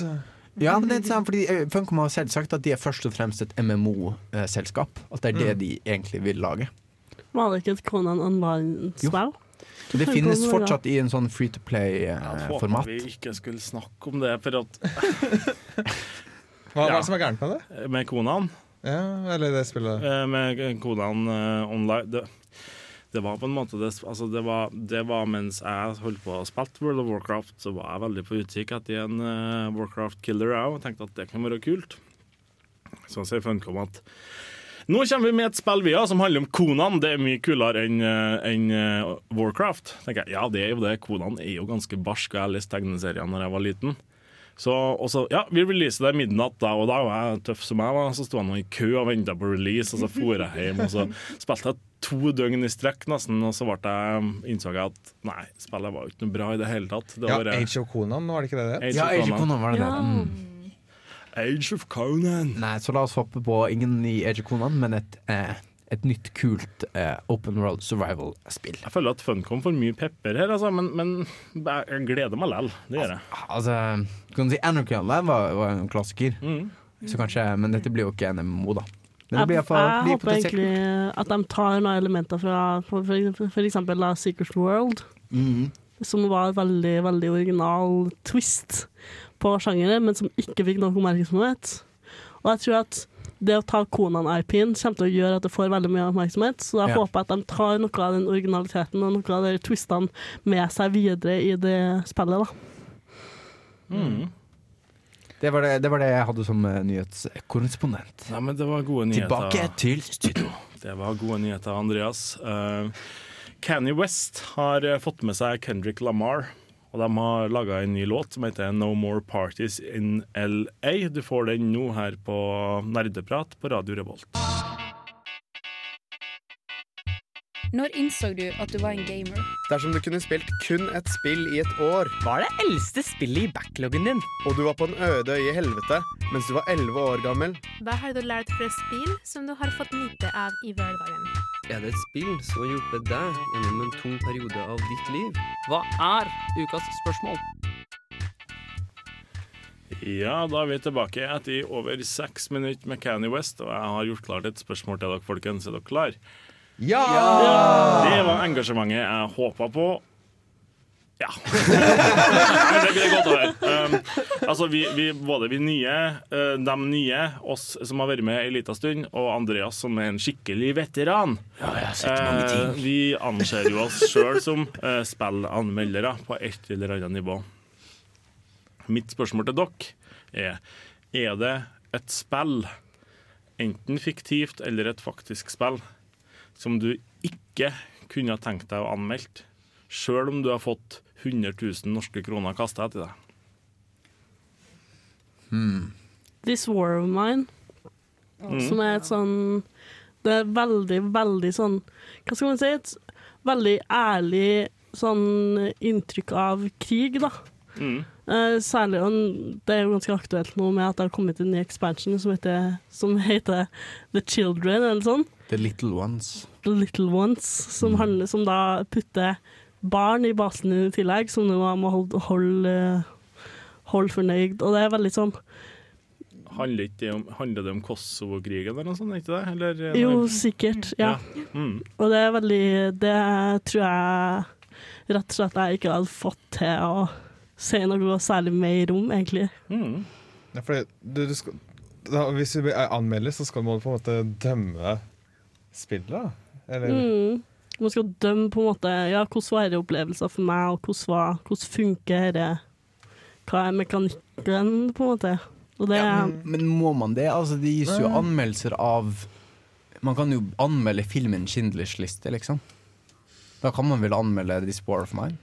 E: Ja, men det er sant, fordi eh, Funcom har selv sagt at de er først og fremst et MMO-selskap. At det er det
G: Mm.
E: de egentlig vil lage.
F: Var det ikke et Conan Online-spill?
E: Det finnes fortsatt i en sånn free to play-format.
D: vi ikke skulle snakke om det, for at
G: Hva, er det som er gærent med det?
D: med konaen
G: Ja, eller det spillet
D: Eh, Med konaen eh, online det, var på en måte det, altså det, var, det var mens jeg holdt på å spille World of Warcraft, så var jeg veldig på utkikk etter en uh, Warcraft-killer òg, og tenkte at det kan være kult. Så sier Funcom at nå kommer vi med et spill vi har som handler om Konan. Det er mye kulere enn en enn, eh, Warcraft. tenker jeg, Ja, det er jo det. Konan er jo ganske barsk, og jeg leste lest tegneseriene da jeg var liten. Så, også, ja, Vi releaser det midnatt, da, og da var jeg tøff som jeg var. Så sto jeg nå i kø og venta på release, og så for jeg hjem. Og så spilte jeg to døgn i strekk nesten, og så ble jeg, innså jeg at nei, spillet var ikke noe bra i det hele tatt. Det
G: Ja,
D: var
G: Age of Conan, var det ikke det det?
D: Age
E: Ja, Age of
D: Conan.
E: Var det
F: Ja.
E: det. Mm.
D: Age of Conan.
E: Nei, så la oss hoppe på ingen i Age of Conan, men et, eh, et nytt, kult eh, open world survival-spill.
D: Jeg føler at Funcom får mye pepper her, altså, men, men jeg gleder meg likevel. Det gjør jeg.
E: Altså, du kan si Anarchy Online var, var en klassiker,
D: Mm.
E: så kanskje, men dette blir jo ikke en MMO, da. Men det
F: Jeg,
E: blir
F: jeg
E: jeg blir
F: håper egentlig at de tar noen elementer fra for, for, for eksempel Secret World,
E: mm.
F: som var en veldig, veldig original twist på sjangeren, men som ikke fikk noe oppmerksomhet. Og jeg tror at det å ta Konan-IP-en kommer til å gjøre at det får veldig mye oppmerksomhet, så jeg
E: Ja.
F: håper at de tar noe av den originaliteten og noe av de twistene med seg videre i det spillet. da.
D: Mm.
E: Det var det, det var det jeg hadde som eh, nyhetskorrespondent.
D: Nei, men det var gode nyheter.
E: Tilbake til studio.
D: Det var gode nyheter, Andreas. Uh, Kanye West har eh, fått med seg Kendrick Lamar. Og de har laga en ny låt som heter 'No More Parties in LA'. Du får den nå her på Nerdeprat på Radio Revolt.
K: Når innså du at du var en gamer?
L: Dersom du kunne spilt kun et spill i et år
C: Hva er det eldste spillet i backloggen din?
L: Og du var på en øde øye i helvete mens du var 11 år gammel
M: Hva har du lært fra spill som du har fått nyte av i hverdagen?
N: Er det et spill som har hjulpet deg gjennom en tung periode av ditt liv? Hva er ukas spørsmål?
D: Ja, da er vi tilbake etter over seks minutter med Kanye West, og jeg har gjort klart et spørsmål til dere, folkens. Er dere klar?
G: Ja!
D: Det var engasjementet jeg håpa på. Ja. det, det er godt å høre. Um, altså, vi, vi, både vi nye, uh, de nye, oss som har vært med en liten stund, og Andreas som er en skikkelig veteran.
E: Ja, jeg har sett mange ting.
D: Uh, vi anser jo oss sjøl som uh, spillanmeldere på et eller annet nivå. Mitt spørsmål til dere er Er det et spill, enten fiktivt eller et faktisk spill, som du ikke kunne tenkt deg å anmelde, sjøl om du har fått 100 000 norske kroner kasta etter deg?
E: Hmm.
F: This War of Mine,
D: Mm.
F: som er et sånn Det er veldig, veldig sånn Hva skal man si? Et veldig ærlig sånn inntrykk av krig, da.
D: Mm.
F: Uh, særlig, og det er jo ganske aktuelt nå med at det har kommet en ny expansion som heter, som heter The Children, eller sånn.
E: The Little Ones.
F: The Little Ones, som, handler, som da putter barn i basen i tillegg, som du må holde, holde, holde fornøyd. Og det er veldig sånn
D: Handler, ikke det om, handler det om Kosovo-krigen eller noe sånt? Ikke det? Eller, er det-
F: Jo, sikkert. Ja.
D: Mm.
F: Og det er veldig Det tror jeg rett og slett jeg ikke hadde fått til å si noe særlig mer om, egentlig.
D: Mm.
G: Ja, fordi du, du skal, da, hvis du anmelder, så skal man på en måte dømme spillet, da? Eller?
F: Mm. Man skal dømme på en måte Ja, hvordan var dette opplevelser for meg, og hvordan, var, hvordan funker dette? Hva er mekanikken, på en måte? Og det
E: Ja, men, men må man det? Altså, det gis jo anmeldelser av Man kan jo anmelde filmen 'Schindlers liste', liksom. Da kan man vel anmelde 'This War of Mine'?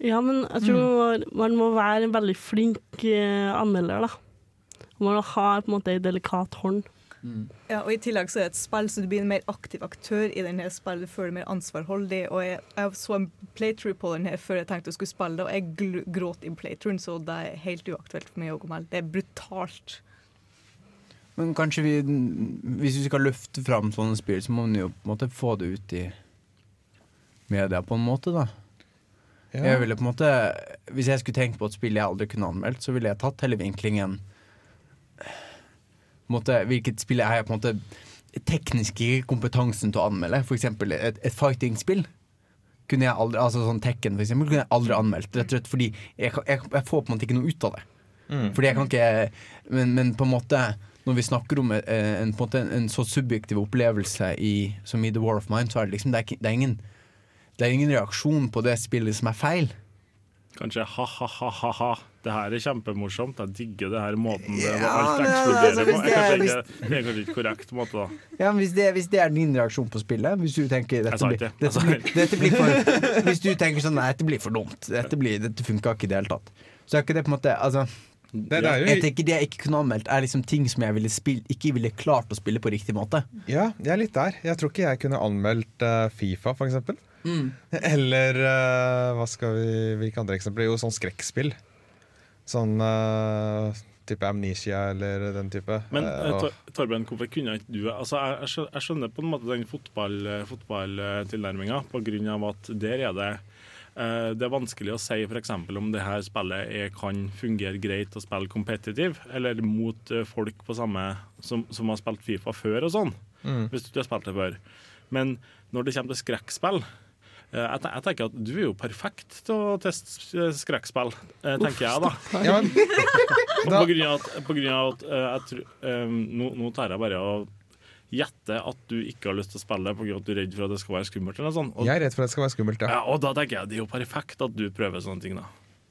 F: Ja, men jeg tror man må være en veldig flink eh, anmelder, da. Man må ha på en måte ei delikat hånd.
I: Ja, og I tillegg så er det et spill, så du blir en mer aktiv aktør i denne spillet. Du føler mer ansvarholdig. Og jeg, jeg så en playthrough på den her før jeg tenkte jeg skulle spille det, og jeg gl gråt i playthroughen, så det er helt uaktuelt for meg å gå med. Det er brutalt.
E: Men kanskje vi Hvis vi skal løfte fram sånne spill, så må vi jo på en måte få det ut i media på en måte, da.
G: Ja.
E: Jeg ville på en måte Hvis jeg skulle tenkt på et spill jeg aldri kunne anmeldt, så ville jeg tatt hele vinklingen måte, Hvilket spill jeg har på en måte tekniske kompetansen til å anmelde. Eksempel et, et fighting-spill. Kunne jeg aldri, altså sånn Tekken for eksempel, kunne jeg aldri anmeldt. Rett og slett fordi jeg, jeg, jeg får på en måte ikke noe ut av det.
G: Mm.
E: Fordi jeg kan ikke Men, men på en måte når vi snakker om en, en, på en, måte, en så subjektiv opplevelse i, som i The War of Mind, så er det liksom det er, det er ingen Det er ingen reaksjon på det spillet som er feil.
D: Kanskje ha-ha-ha-ha. Det her er kjempemorsomt. Jeg digger det her måten det
E: Ja,
D: alt eksploderer
E: altså,
D: på.
E: Det er-
D: kanskje ikke, det er kanskje ikke korrekt måte, da.
E: Ja, men hvis det, hvis det er din reaksjon på spillet Hvis du tenker dette blir, dette blir, dette blir for, Hvis du tenker sånn Nei, dette blir for dumt. Dette, blir, dette funka ikke i det hele tatt. Så er ikke det på en måte Altså
G: Det, det er jo
E: jeg tenker Det jeg ikke kunne anmeldt, er liksom ting som jeg ville spille, ikke ville klart å spille på riktig måte.
G: Ja, jeg er litt der. Jeg tror ikke jeg kunne anmeldt uh, Fifa, for eksempel.
E: Mm.
G: Eller uh, hva skal vi, hvilke andre eksempler? Jo, sånn skrekkspill. Sånn uh, type Amnesia eller den type.
D: Men Tor- Torben, hvorfor kunne ikke du altså, jeg, jeg skjønner på en måte den fotball- fotballtilnærminga, på grunn av at der er det det er vanskelig å si f.eks. om det her spillet er, kan fungere greit å spille competitive, eller mot folk på samme som, som har spilt Fifa før og sånn,
G: Mm.
D: hvis du har spilt det før. Men når det kommer til skrekkspill jeg, jeg tenker at Du er jo perfekt til å teste eh, skrekkspill, eh, tenker jeg da.
G: Ja, men,
D: På grunn av at, på grunn av at eh, jeg tror, um, nå, nå tar jeg bare og gjette at du ikke har lyst til å spille fordi du er redd for at det skal være skummelt. eller sånn. Og,
G: jeg er redd for at det skal være skummelt,
D: ja,
G: ja.
D: og da tenker jeg det er jo perfekt at du prøver sånne ting. da.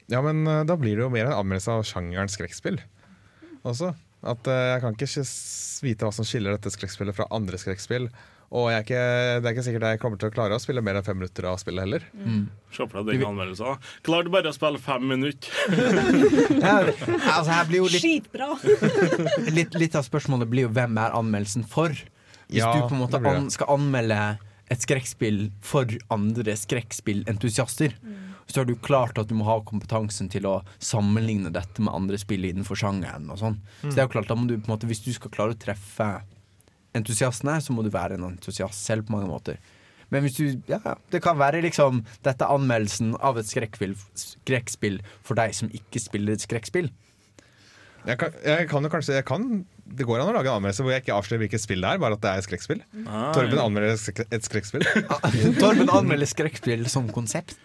G: Ja, men eh, da blir det jo mer en anmeldelse av sjangeren skrekkspill også. At uh, jeg kan ikke vite hva som skiller dette skrekkspillet fra andre skrekkspill. Og jeg er ikke, det er ikke sikkert jeg kommer til å klare å spille mer enn fem minutter av spillet heller.
D: Se for deg den anmeldelsen. Klarte bare å spille fem minutter.
E: Ja, altså her blir jo litt,
I: Skitbra!
E: litt, litt av spørsmålet blir jo hvem er anmeldelsen for? Hvis
G: Ja,
E: du på en måte an, skal anmelde et skrekkspill for andre skrekkspillentusiaster, så har du klart at du må ha kompetansen til å sammenligne dette med andre spill innenfor sjangeren. og sånn. Så det er jo klart, da må du på en måte, Hvis du skal klare å treffe entusiastene, så må du være en entusiast selv på mange måter. Men hvis du, ja, det kan være liksom Dette er anmeldelsen av et skrekkspill for deg som ikke spiller et skrekkspill.
G: Jeg kan, jeg kan jo kanskje jeg kan, Det går an å lage en anmeldelse hvor jeg ikke avslører hvilket spill det er, bare at det er et skrekkspill.
D: Ah,
G: Torben
D: ja.
G: anmelder et skrek- skrekkspill.
E: Torben anmelder skrekkspill som konsept,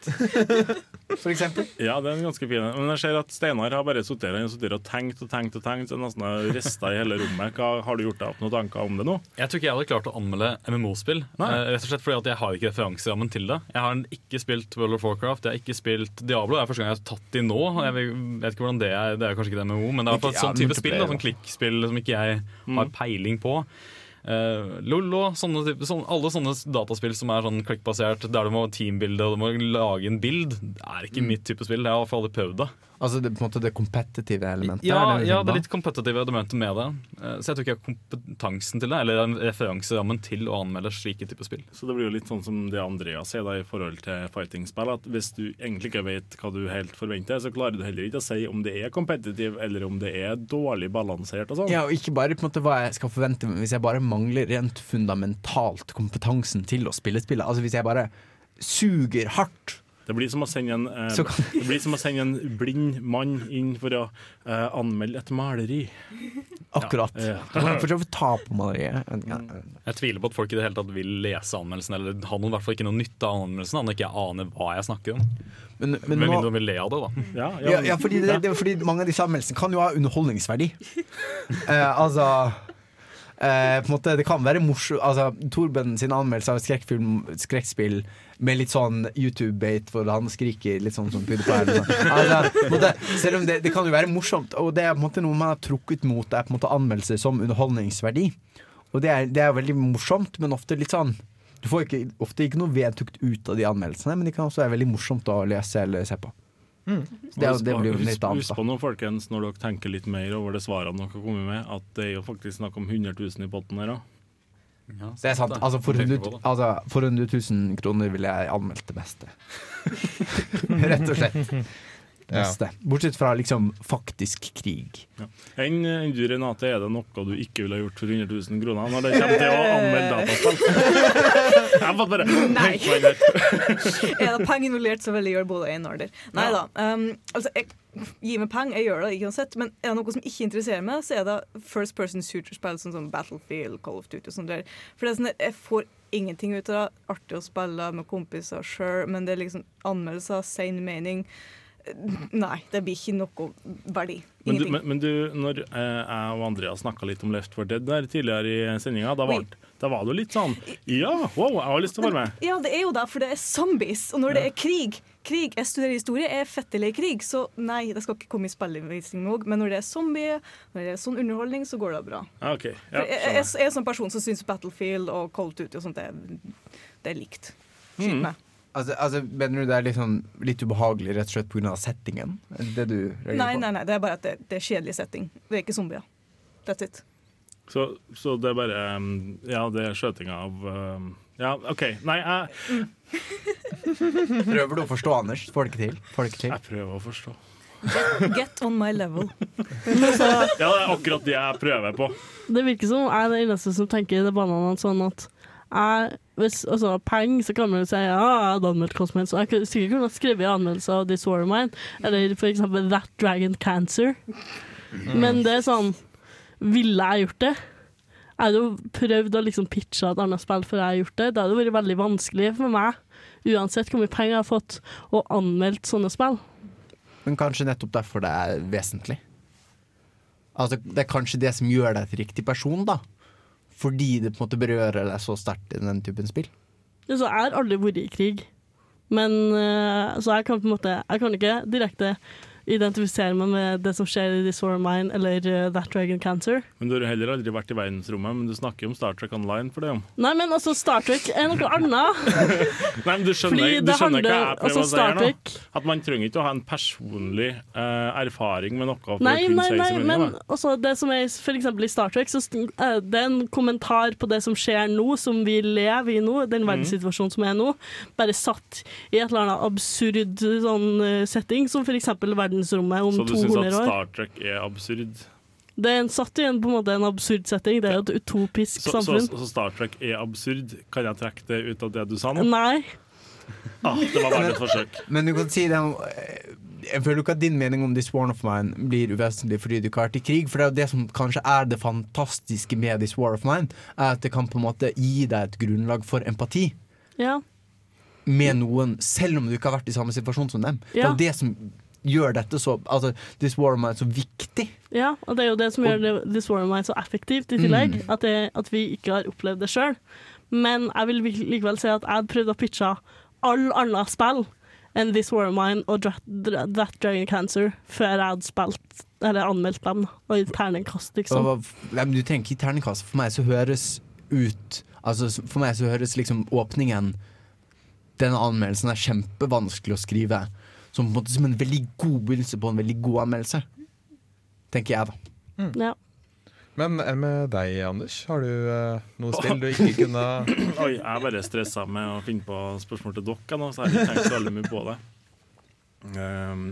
E: for eksempel.
D: Ja, det er en ganske fin. Men jeg ser at Steinar har bare sittet og og tenkt og tenkt og tenkt, så nesten har rista i hele rommet. Hva, har du gjort deg opp noen tanker om det nå?
H: Jeg tror ikke jeg hadde klart å anmelde MMO-spill. Eh, rett og slett fordi at Jeg har ikke referanserammen til det. Jeg har ikke spilt World of Warcraft, jeg har ikke spilt Diablo. Det er første gang jeg har tatt de nå. Jeg vet ikke hvordan Det er Det er kanskje ikke det MMO, men det er et
E: Ikke- ja,
H: sånn type spill. Da, sånn klikkspill som ikke jeg har peiling på. Uh, LOL og sånne, type- sånne, alle sånne dataspill som er sånn klikkbasert, der du må teambilde og du må lage en bild, er ikke mitt type spill. Jeg har i hvert fall aldri prøvd det.
E: Altså det, på en måte det kompetitive elementet?
H: Ja,
E: det
H: ja, det er litt kompetitive elementet med det. Eh, Så jeg tror ikke jeg har kompetansen til det, eller den referanserammen til å anmelde slike typer spill.
D: Så det blir jo litt sånn som det Andreas sier da i forhold til fighting-spill, at hvis du egentlig ikke vet hva du helt forventer, så klarer du heller ikke å si om det er competitive eller om det er dårlig balansert og sånn.
E: Ja, og ikke bare på en måte hva jeg skal forvente, men hvis jeg bare mangler rent fundamentalt kompetansen til å spille spillet. Altså hvis jeg bare suger hardt
D: Det blir som å sende en, eh, det blir som å sende en blind mann inn for å eh, anmelde et maleri.
E: Akkurat.
D: Ja.
E: For å ta på maleriet.
H: Jeg tviler på at folk i det hele tatt vil lese anmeldelsen, eller har noen, i hvert fall ikke noe nytte av anmeldelsen, annet ikke jeg aner hva jeg snakker om.
E: Men,
H: Med
E: nå-
H: mindre de vil le av det, da.
D: Ja,
E: Ja, ja fordi, det, det, fordi mange av disse anmeldelsene kan jo ha underholdningsverdi. Eh, altså eh, på måte, Det kan være morsomt altså, Torben sin anmeldelse av skrekkfilm, skrekkspill med litt sånn YouTube-bate hvor han skriker litt sånn som sånn. Altså, selv om det, det kan jo være morsomt, og det er på måte noe man har trukket mot Det er på måte anmeldelser som underholdningsverdi. Og det er, det er veldig morsomt, men ofte litt sånn Du får ikke, ofte ikke noe vedtukt ut av de anmeldelsene, men de kan også være veldig morsomt å lese eller se på. Så det, er det blir jo litt annet,
D: Husk på nå, folkens, når dere tenker litt mer over det svarene dere har kommet med, at det er jo faktisk snakk om 100 000 i potten her òg.
E: Det er sant. Altså, for 100, altså, for 100 000 kroner ville jeg anmeldt det meste. Rett og slett. Det Ja. Bortsett fra liksom faktisk krig.
D: Ja. Enn du, Renate, er det noe du ikke ville ha gjort for 100 000 kroner når det kommer til å anmelde dataspill? Jeg har bare
I: Nei. Er det penger involvert, så vil jeg gjøre både en og der. Nei da. Um, altså, jeg, gi meg penger, jeg gjør det ikke uansett. Men er det noe som ikke interesserer meg, så er det first person shooter-spill sånn som Battlefield, Call of Duty og sånt der. For det er sånn at jeg får ingenting ut av det. Artig å spille med kompiser sure, men det er liksom anmeldelser, sein mening. Nei, det blir ikke noe verdi.
D: Men du, men, men du, når eh, jeg og Andrea snakka litt om Left 4 Dead der tidligere i sendinga, da, var- da var du litt sånn Ja, wow, jeg har lyst til å være med.
I: Ja, det er jo det, for det er zombies. Og når det er krig Krig, Jeg studerer historie, jeg er fette lei krig, så nei, det skal ikke komme i spillevisning òg. Men når det er zombie, når det er sånn underholdning, så går det bra.
D: Ja,
I: For
D: Ja,
I: jeg, jeg, jeg, er sånn person som syns Battlefield og Cold Duty og sånt, det, det er likt. Skyt
E: Mm. Altså, altså, mener du det er litt, sånn, litt ubehagelig rett og slett pga. settingen? Det Det du
I: Nei,
E: på?
I: nei, nei, det er bare at det, det er kjedelig setting. Det er ikke zombier. That's it.
D: Så, så det er bare um, Ja, det er skjøting av um, Ja, OK. Nei, jeg,
E: Prøver du å forstå, Anders? Får det ikke til? Får det ikke til?
D: jeg prøver å forstå.
I: Get on my level.
D: Ja, det er akkurat det jeg prøver på.
F: Det virker som jeg er den eneste som tenker i det banene sånn at jeg, hvis, altså, penger, så kan man jo si ja, jeg hadde anmeldt hva som helst. Og jeg kunne sikkert kunne skrevet anmeldelse av This War of Mine, eller for eksempel That Dragon Cancer. Men det er sånn Ville jeg gjort det? Jeg hadde jo prøvd å liksom pitche et annet spill før jeg har gjort det. Det hadde vært veldig vanskelig for meg, uansett hvor mye penger jeg har fått, å anmelde sånne spill.
E: Men kanskje nettopp derfor det er vesentlig. Altså, det er kanskje det som gjør deg til riktig person, da. Fordi det på en måte berører deg så sterkt i den typen spill.
F: Ja, Så jeg har aldri vært i krig. Men eh, Så jeg kan på en måte Jeg kan ikke direkte identifisere meg med det som skjer i This War of Mine eller uh, That Dragon Cancer.
D: Men du har heller aldri vært i verdensrommet, men du snakker om Star Trek Online for det. om.
F: Nei, men altså, Star Trek er noe annet.
D: Nei, men du skjønner, du skjønner hva jeg prøver
F: altså,
D: å si her nå? At man trenger ikke å ha en personlig uh, erfaring med noe for
F: Nei,
D: å
F: nei, nei, men
D: da.
F: også det som er for eksempel i Star Trek, så st- er det en kommentar på det som skjer nå, som vi lever i nå,
D: Mhm.
F: den verdenssituasjonen som er nå, bare satt i et eller annet absurd sånn eh, setting, som for eksempel verdensrommet om
D: Så du syns at. Star Trek er absurd?
F: Det er en satt i en, på en måte en absurd setting, det er jo et utopisk
D: Så, så,
F: samfunn.
D: så Star Trek er absurd? Kan jeg trekke det ut av det du sa nå?
F: Nei.
D: Ah, det var bare et forsøk.
E: Men du kan si det Jeg føler ikke at din mening om This War of Mine blir uvesentlig fordi du ikke har vært i krig. For det er jo det som kanskje er det fantastiske med This War of Mine, er at det kan på en måte gi deg et grunnlag for empati
F: Ja.
E: med noen, selv om du ikke har vært i samme situasjon som dem. Det er jo det som gjør dette så Altså This War of Mine så viktig.
F: Ja, og det er jo det som gjør det- This War of Mine så effektivt i tillegg.
E: Mm.
F: At, det, at vi ikke har opplevd det sjøl. Men jeg vil likevel si at jeg prøvde å pitche all annet spill enn This War of Mine og Dra Dra That Dragon Cancer før jeg hadde spilt eller anmeldt dem. Og gitt terningkast, liksom.
E: Og, men du tenker ikke terningkast. For meg så høres ut Altså For meg så høres liksom åpningen Denne anmeldelsen er kjempevanskelig å skrive. Som, på en måte, som en veldig god begynnelse på en veldig god anmeldelse. Tenker jeg, da.
F: Ja.
G: Men enn med deg, Anders? Har du uh, noe spill du ikke kunne
D: Oi, jeg er bare stressa med å finne på spørsmål til dere nå, så jeg har ikke tenkt så veldig mye på det. Um,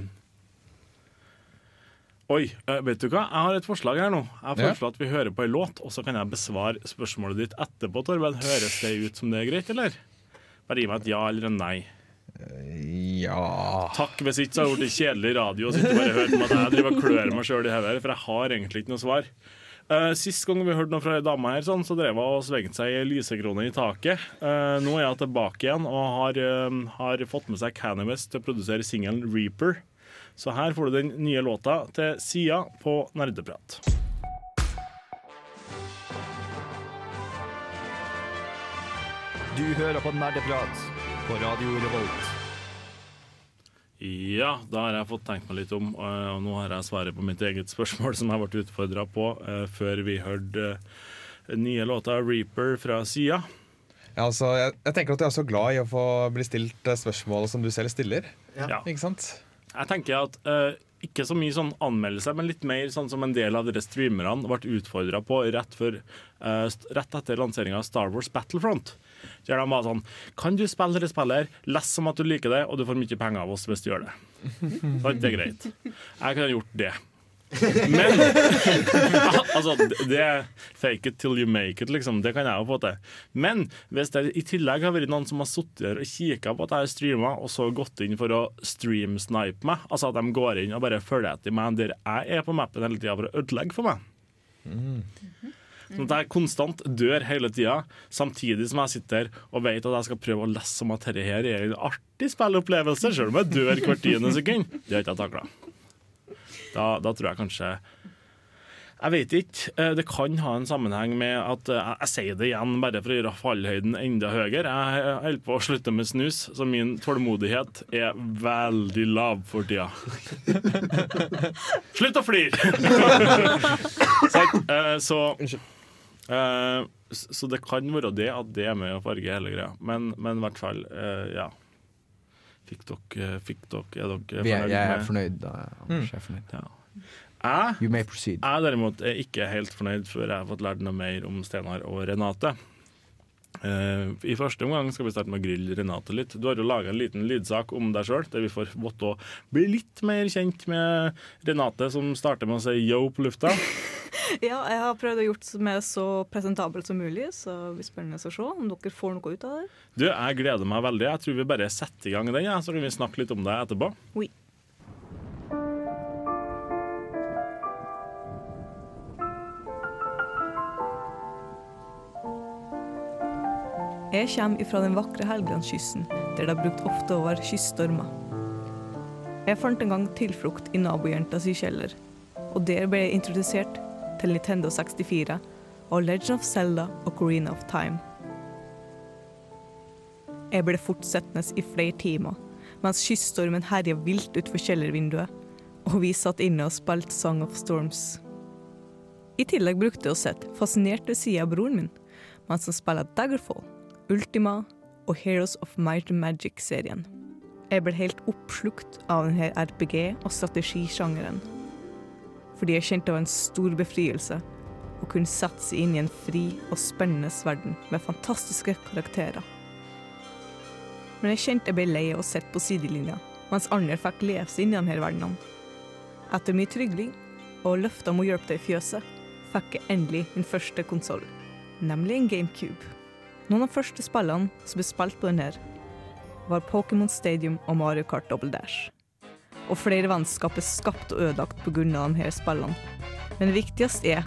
D: oi, eh, vet du hva? Jeg har et forslag her nå. Jeg
G: Ja.
D: foreslår at vi hører på en låt, og så kan jeg besvare spørsmålet ditt etterpå, Torben. Høres det ut som det er greit, eller? Bare gi meg et ja eller en nei.
G: Ja
D: Takk, hvis ikke så har det blitt kjedelig radio Og sitter bare og høre på at jeg driver og klør meg sjøl i hodet, for jeg har egentlig ikke noe svar. Uh, sist gang vi hørte noe fra ei dame her, sånn, så drev hun og svingte seg i lysekrone i taket. Uh, nå er hun tilbake igjen og har, uh, har, fått med seg Canny til å produsere singelen 'Reaper'. Så her får du den nye låta til Sia på Nerdeprat.
B: Du hører på Nerdeprat på Radio Revolt.
D: Ja, da har jeg fått tenkt meg litt om, eh, og nå har jeg svaret på mitt eget spørsmål som jeg ble utfordra på eh, før vi hørte eh, nye låta 'Reaper' fra Sia.
G: Ja, altså, jeg, jeg tenker at du er så glad i å få bli stilt spørsmål som du selv stiller.
D: Ja.
G: Ikke sant?
D: Jeg tenker at eh, ikke så mye sånn anmeldelse, men litt mer sånn som en del av dere streamerne ble utfordra på rett, for, uh, rett etter lanseringa av Star Wars Battlefront. Der de var sånn Kan du spille dette spillet, les som at du liker det, og du får mye penger av oss hvis du gjør det. Så det er greit. Jeg kunne gjort det. Men altså, det- fake it till you make it, liksom. Det kan jeg jo få til. Men hvis det i tillegg har vært noen som har sittet og kikka på at jeg har streama, og så gått inn for å streamsnipe meg, altså at de går inn og bare følger etter meg der jeg er på mappen hele tida for å ødelegge for meg Sånn at jeg konstant dør hele tida, samtidig som jeg sitter og vet at jeg skal prøve å lese om at dette her er en artig spillopplevelse, selv om jeg dør hvert tiende sekund. Det har ikke jeg takla. Da, da tror jeg kanskje Jeg vet ikke. Eh, Det kan ha en sammenheng med at eh, Jeg, jeg sier det igjen bare for å gjøre fallhøyden enda høyere. Jeg holder på å slutte med snus, så min tålmodighet er veldig lav for tida. Slutt å flire! Sant? Eh, så Så det kan være det at det er med å farge hele greia. Men, men i hvert fall, ja. Dere, fikk dere Er dere
E: fornøyd er, jeg er fornøyd. Da. Anders, jeg er fornøyd.
D: Jeg,
E: You may proceed.
D: jeg derimot er ikke helt fornøyd før jeg har fått lært noe mer om Steinar og Renate. Eh, I første omgang skal vi starte med å grille Renate litt. Du har jo laga en liten lydsak om deg sjøl, der vi får måtte bli litt mer kjent med Renate, som starter med å si yo på lufta.
I: Ja, jeg har prøvd å gjort med så presentabelt som mulig, så det blir spennende å se om dere får noe ut av det.
D: Du, Jeg gleder meg veldig. Jeg tror vi bare setter i gang den, ja, så kan vi snakke litt om det etterpå.
I: Oui. Jeg kommer fra den vakre Helgelandskysten, der det er brukt ofte å være kyststormer. Jeg fant en gang tilflukt i nabojenta sin kjeller, og der ble jeg introdusert til Nintendo 64 og Legend of Zelda og Corina of Time. Jeg ble fortsettende i flere timer, mens kyststormen herja vilt utfor kjellervinduet, og vi satt inne og spilte Song of Storms. I tillegg brukte jeg å sitte fascinert ved siden av broren min, mens han spilte Daggerfall, Ultima og Heroes of Might and Magic-serien. Jeg ble helt oppslukt av denne RPG- og strategisjangeren, fordi jeg kjente det var en stor befrielse å kunne sette seg inn i en fri og spennende verden med fantastiske karakterer. Men jeg kjente jeg ble lei av å sitte på sidelinja, mens andre fikk leve seg inn i denne verdenen. Etter mye trygling og løfter om å hjelpe deg i fjøset, fikk jeg endelig min første konsoll, nemlig en GameCube. Noen av de første spillene som ble spilt på den her, var Pokémon Stadium og Mario Kart Double Dash. Og flere vennskap er skapt og ødelagt pga. de her spillene. Men det viktigste er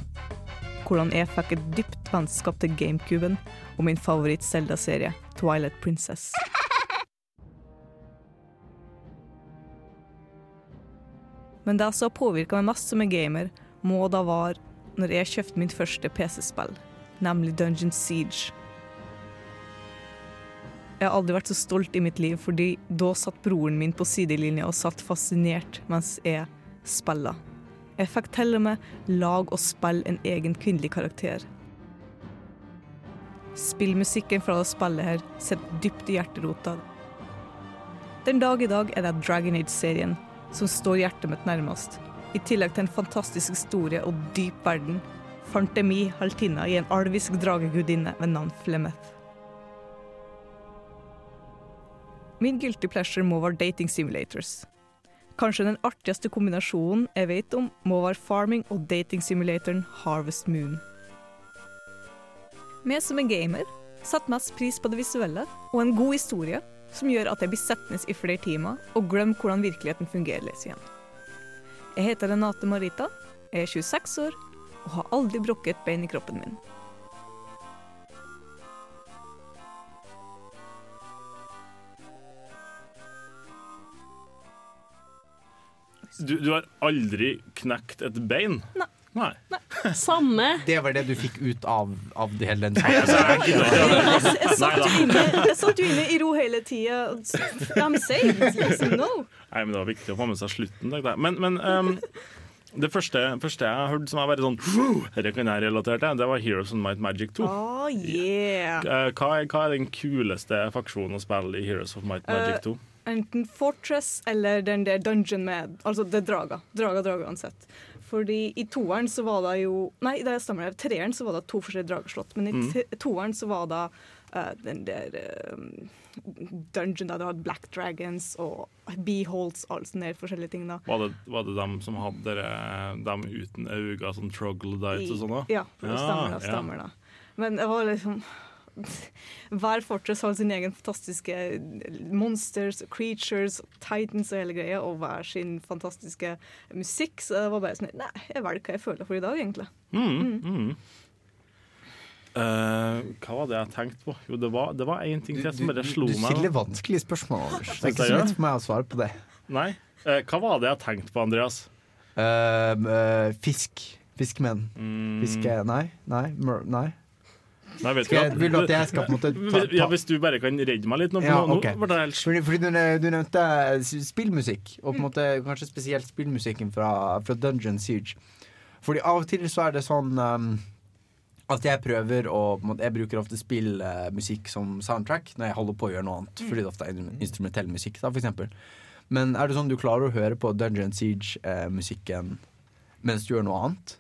I: hvordan jeg fikk et dypt vennskap til GameCuben og min favoritt-Zelda-serie, Twilight Princess. Men det som har påvirka meg mest som en gamer, må da være når jeg kjøpte mitt første PC-spill, nemlig Dungeon Siege. Jeg har aldri vært så stolt i mitt liv, fordi da satt broren min på sidelinja og satt fascinert mens jeg spilla. Jeg fikk til og med lag og spille en egen kvinnelig karakter. Spillmusikken fra det spillet her sitter dypt i hjerterota. Den dag i dag er det Dragon Age-serien som står hjertet mitt nærmest. I tillegg til en fantastisk historie og dyp verden, fant jeg mi heltinne i en alvisk dragegudinne ved navn Flemeth. Min guilty pleasure må være dating simulators. Kanskje den artigste kombinasjonen jeg vet om, må være farming og dating simulatoren Harvest Moon. Vi som er gamer setter mest pris på det visuelle og en god historie som gjør at jeg blir sittende i flere timer og glemmer hvordan virkeligheten fungerer litt igjen. Jeg heter Renate Marita, jeg er 26 år og har aldri brukket bein i kroppen min.
D: Du, du har aldri knekt et bein?
I: Nei.
D: Nei.
F: Samme.
E: Det var det du fikk ut av, av det hele den
I: Jeg,
E: saken?
I: jeg, jeg, satt jo inne, jeg i ro hele tida. I'm saved. Liksom, no.
D: Nei, men Det var viktig å få med seg slutten. Takk, jeg. Men, men um, det første, første jeg hørte som var bare sånn Dette kan jeg relatere til, det var Heroes of Might Magic 2.
I: Oh, yeah.
D: Eh, Hva er, hva er den kuleste faksjonen å spille i Heroes of Might Magic 2?
I: Eh, enten Fortress eller den der dungeon med Altså det er Draga. Draga, drager uansett. Fordi i toeren så var det jo Nei, det stemmer. I treeren så var det to forskjellige drageslott. Men i
D: Mm.
I: toeren så var det uh, den der uh, dungeon der du hadde Black Dragons og Beholds, alt sånne der forskjellige ting. da.
D: Var det, var det dem som hadde dem uten øyne, sånn troglodytes og sånn? da?
I: Ja, det stemmer det. stemmer det. Men det var liksom Hver fortress har sin egen fantastiske monsters, creatures, titans og hele greia, og hver sin fantastiske musikk. Så det var bare sånn Nei, jeg velger hva jeg føler for i dag, egentlig.
D: Mm, mm. Uh, hva var det jeg tenkte på? Jo, det var, det én ting til som bare slo meg.
E: Du
D: stiller
E: vanskelige spørsmål, Anders. Det er ikke så lett for meg å svare på det.
D: Nei. Uh, hva var det jeg tenkte på, Andreas?
E: Uh, eh, fisk. Fiskemenn.
D: Mm.
E: Fiske... Nei? Nei? Mer, nei?
D: Nei, vet
E: Skal jeg- vil du at jeg skal på en måte ta-
D: Hvis- Ja, Hvis du bare kan redde meg litt nå.
E: Ja, okay.
D: nå det helt
E: Fordi, fordi du, du nevnte spillmusikk, og på en måte kanskje spesielt spillmusikken fra, fra Dungeon Siege. Fordi av og til så er det sånn um, at jeg prøver å Jeg bruker ofte spillmusikk som soundtrack når jeg holder på å gjøre noe annet. Fordi det ofte er instrumentell musikk, da, for eksempel. Men er det sånn du klarer å høre på Dungeon Siege-musikken mens du gjør noe annet?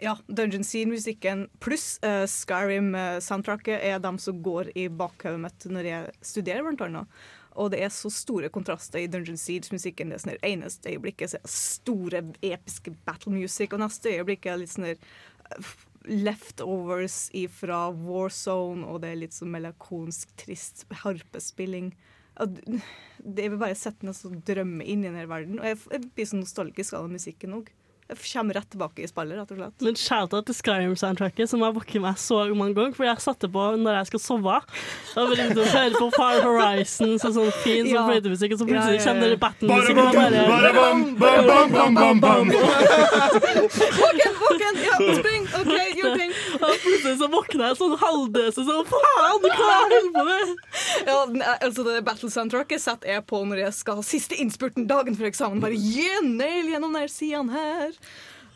I: Ja, Dungeon Scene-musikken pluss uh, Skyrim-soundtracket er dem som går i bakhodet mitt når jeg studerer, blant annet. Og det er så store kontraster i Dungeon Siege-musikken. Det er sånn eneste øyeblikket så er store, episke battle music, og neste øyeblikk er litt sånn eh, leftovers fra Warzone, og det er litt sånn melankolsk, trist harpespilling. Det vil bare sette meg og drømme inn i denne verden. Og jeg blir så nostalgisk av den musikken òg. Jeg kommer rett tilbake i spillet, rett og slett.
F: Men shout-out til Skyrim-soundtracket, som har våknet meg så mange ganger. For jeg satte på når jeg skal sove. Da vil det liksom høre på Far Horizons og sånn fin sånn
I: Ja.
F: fløytemusikk, og så plutselig
I: ja,
F: kommer
I: ja.
F: det battle-musikken og bare
I: bam, bam, bam. Våken, våken! Ja, spring! OK, gjør ting.
F: Plutselig så våkner jeg sånn halvdøse sånn Faen, hva holder på med?
I: Ja, er- altså det Battle Soundtracket setter jeg på når jeg skal ha siste innspurten dagen før eksamen. Bare yeah, nail gjennom den sidene her.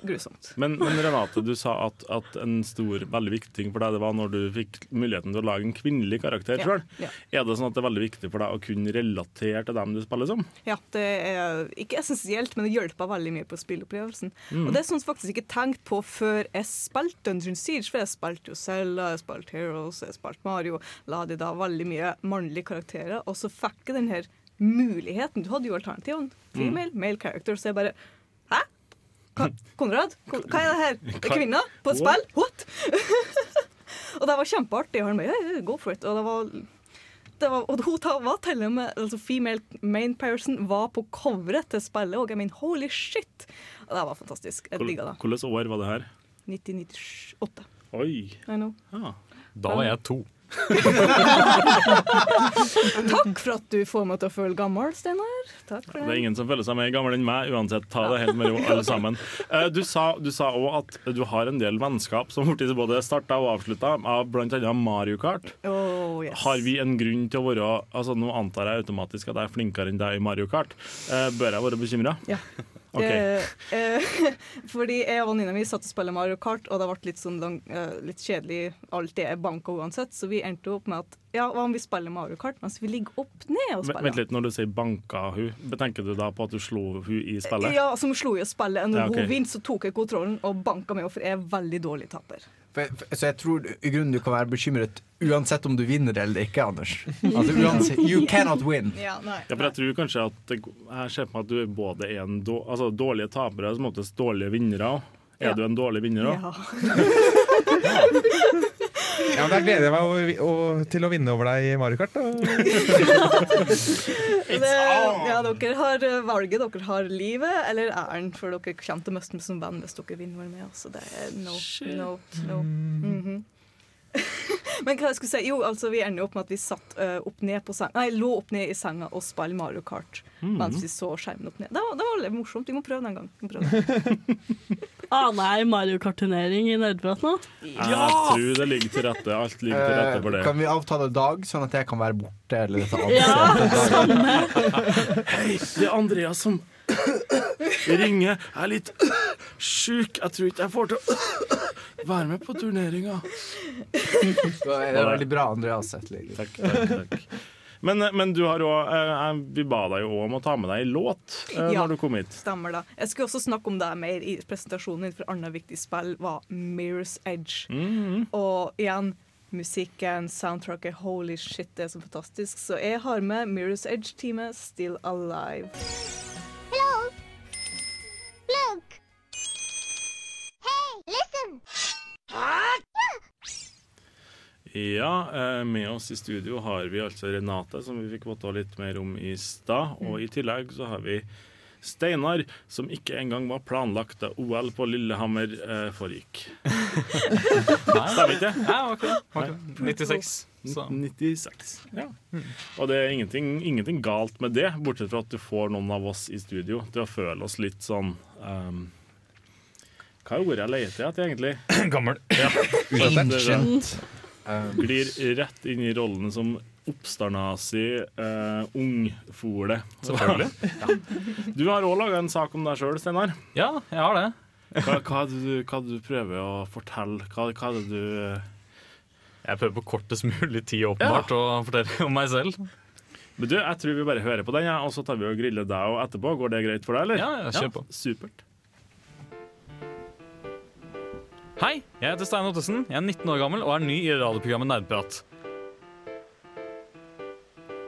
I: Grusomt.
D: Men, men Renate, du sa at, at en stor, veldig viktig ting for deg det var når du fikk muligheten til å lage en kvinnelig karakter
I: Ja,
D: sjøl.
I: ja.
D: Er det sånn at det er veldig viktig for deg å kunne relatere til dem du spiller som?
I: Ja, det er ikke essensielt, men det hjelper veldig mye på spilleopplevelsen.
D: Mm.
I: Og det er sånn som jeg faktisk ikke tenkt på før jeg spilte Dungeon Siege, for jeg spilte jo Zelda, jeg spilte Heroes, jeg spilte Mario, la de da veldig mye mannlige karakterer, og så fikk jeg den her muligheten. Du hadde jo alternativene. Female, male character, så jeg bare Hva, Konrad? Kon- Hva er det her? Det er kvinner på et spill? What? og det var kjempeartig. Og han bare, ja, go for it. Og det var det var, og hun var til og med altså Female main person var på coveret til spillet òg. Jeg mener, holy shit! Og det var fantastisk. Jeg digga det.
D: Hvilket år var det her?
I: 1998.
D: Oi.
I: I.
D: Ja.
H: Da var jeg to.
I: Takk for at du får meg til å føle gammel, Steinar. For
D: Det er ingen som føler seg mer gammel enn meg, uansett. Ta det helt med ro, alle sammen. Eh, Du sa du òg at du har en del vennskap som blitt både starta og avslutta av bl.a. Mario Kart.
I: Oh, yes.
D: Har vi en grunn til å være altså Nå antar jeg automatisk at jeg er flinkere enn deg i Mario Kart. Eh, bør jeg være bekymra?
I: Ja.
D: Ok.
I: Eh, eh, fordi jeg og venninna mi satt og spilte Mario Kart, og det ble litt, sånn, lang- eh, litt kjedelig alt det er banka uansett, så vi endte opp med at ja, hva om vi spiller Mario Kart mens vi ligger opp ned og spiller?
D: vent litt, Når du sier 'banka hun', betenker du da på at du slo hun i spillet?
I: Ja, som slo i spillet. Når
D: Ja, okay.
I: hun vinner, så tok jeg kontrollen og banka meg, for jeg er veldig dårlig taper.
E: For, for, så jeg tror i grunnen du kan være bekymret uansett om du vinner eller ikke, Anders. Altså uansett, You cannot win.
I: Ja, nei.
D: Ja, for jeg tror kanskje at det, Jeg ser på meg at du er både en då, altså dårlige tapere og som oftest dårlige vinnere. Er
I: Ja.
D: du en dårlig vinner òg?
G: Ja, men Da gleder jeg meg å, å, til å vinne over deg i Mario Kart. Da.
I: Det, ja, dere har eh, valget, dere har livet eller æren, for dere kommer til å miste meg som venn hvis dere vinner med. Altså, det er no, no, no. Mhm. Men hva jeg skulle si? Jo, altså vi ender opp med at vi satt uh, opp ned på seng, nei, lå opp ned i senga og spilte Mario Kart
D: mm.
I: mens vi så skjermen opp ned. Det var, det var litt morsomt. Vi må prøve det en gang.
F: Aner jeg Mario Kart-turnering i Nerdprat nå?
D: Jeg tror det ligger til rette. Alt ligger til rette for
E: Eh,
D: det.
E: Kan vi avtale dag, sånn at jeg kan være borte? Eller dette andre
F: Ja,
E: samme!
D: Hei, det er Andreas som ringer. Jeg er litt sjuk. Jeg tror ikke jeg får til å være med på turneringa.
E: Det er veldig bra, Andreas. Etterlig.
D: Takk, takk, takk. Men, men du har òg Vi ba deg jo om å ta med deg en låt eh,
I: Ja.
D: når du kom hit.
I: Stemmer da. Jeg skulle også snakke om det mer i presentasjonen min, for annet viktig spill var Mirror's Edge.
D: Mhm.
I: Og igjen, musikken, soundtracket, holy shit, det er så fantastisk. Så jeg har med Mirror's Edge-teamet Still Alive.
O: Listen!
D: Ja, eh, med oss i studio har vi altså Renate, som vi fikk vite litt mer om i stad. Og i tillegg så har vi Steinar, som ikke engang var planlagt da OL på Lillehammer eh, foregikk. Stemmer ikke det?
H: Var ikke det. 96. Så.
D: 96. Ja. Og det er ingenting, ingenting galt med det, bortsett fra at du får noen av oss i studio til å føle oss litt sånn ehm, Hva er ordet jeg leter etter, egentlig?
H: Gammel.
D: Ja.
E: Ancient.
D: Glir rett inn i rollen som oppstarnazi, uh, ungfole.
H: Selvfølgelig.
D: Ja. Du har òg laga en sak om deg sjøl, Steinar.
H: Ja, jeg har det.
D: Hva, hva, er det du, hva er det du prøver å fortelle? Hva, hva er det du eh,
H: Jeg prøver på kortest mulig tid åpenbart å fortelle om meg selv.
D: Men du, Jeg tror vi bare hører på den, ja, og så tar vi og griller deg og etterpå. Går det greit for deg, eller?
H: Ja, ja, kjør på.
D: Supert.
H: Hei, jeg heter Stein Ottesen. Jeg er 19 år gammel og er ny i radioprogrammet Nerdprat.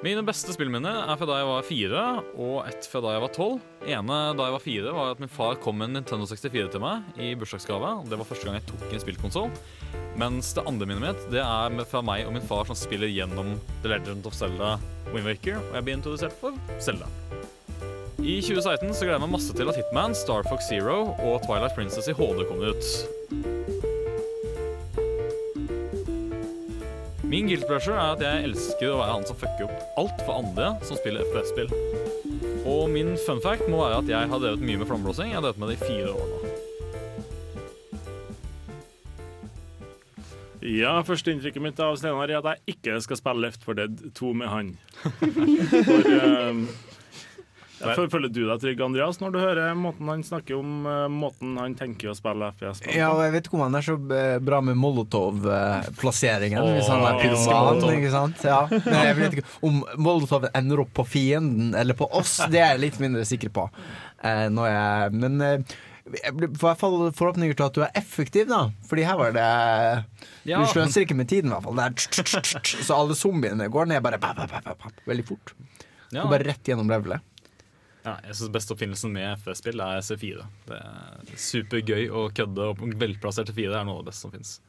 H: Mine beste spillminner er fra da jeg var fire, og ett fra da jeg var tolv. ene da jeg var fire, var at min far kom med en Nintendo 64 til meg i bursdagsgave. Det var første gang jeg tok en spillkonsoll. Mens det andre minnet mitt det er fra meg og min far som spiller gjennom The Legend of Zelda Wind Waker, og jeg blir introdusert for Zelda. I 2016 så gleder jeg meg masse til at Hitman, Star Fox Zero og Twilight Princess i HD kommer ut. Min guilt pleasure er at jeg elsker å være han som fucker opp alt for andre som spiller FPS-spill. Og min fun fact må være at jeg har drevet mye med flammeblåsing. Jeg har drevet med det i fire år nå.
D: Ja, Førsteinntrykket mitt av Steinar er at jeg ikke skal spille Left for Dead 2 med han. For, eh, ja, føler du deg trygg, Andreas, når du hører måten han snakker om eh, måten han tenker å spille FPS på?
E: Ja, og jeg vet ikke om han er så eh, bra med Molotov-plasseringen.
D: oh,
E: hvis han er pyroman, ikke sant? Ja. Men jeg vet ikke om Molotov ender opp på fienden eller på oss. Det er jeg litt mindre sikker på. Eh, når jeg, men eh, jeg får i hvert fall forhåpninger til at du er effektiv, da. Fordi her var det
H: Ja.
E: Du sløser ikke med tiden, i hvert fall. Det er. Så alle zombiene går ned bare pap, pap, pap, pap, veldig fort.
H: Ja.
E: Går bare rett gjennom levelet.
H: Ja, jeg synes Beste oppfinnelsen med FS-spill er C4. Det er supergøy å kødde, og velplassert C4 er noe av det beste som fins.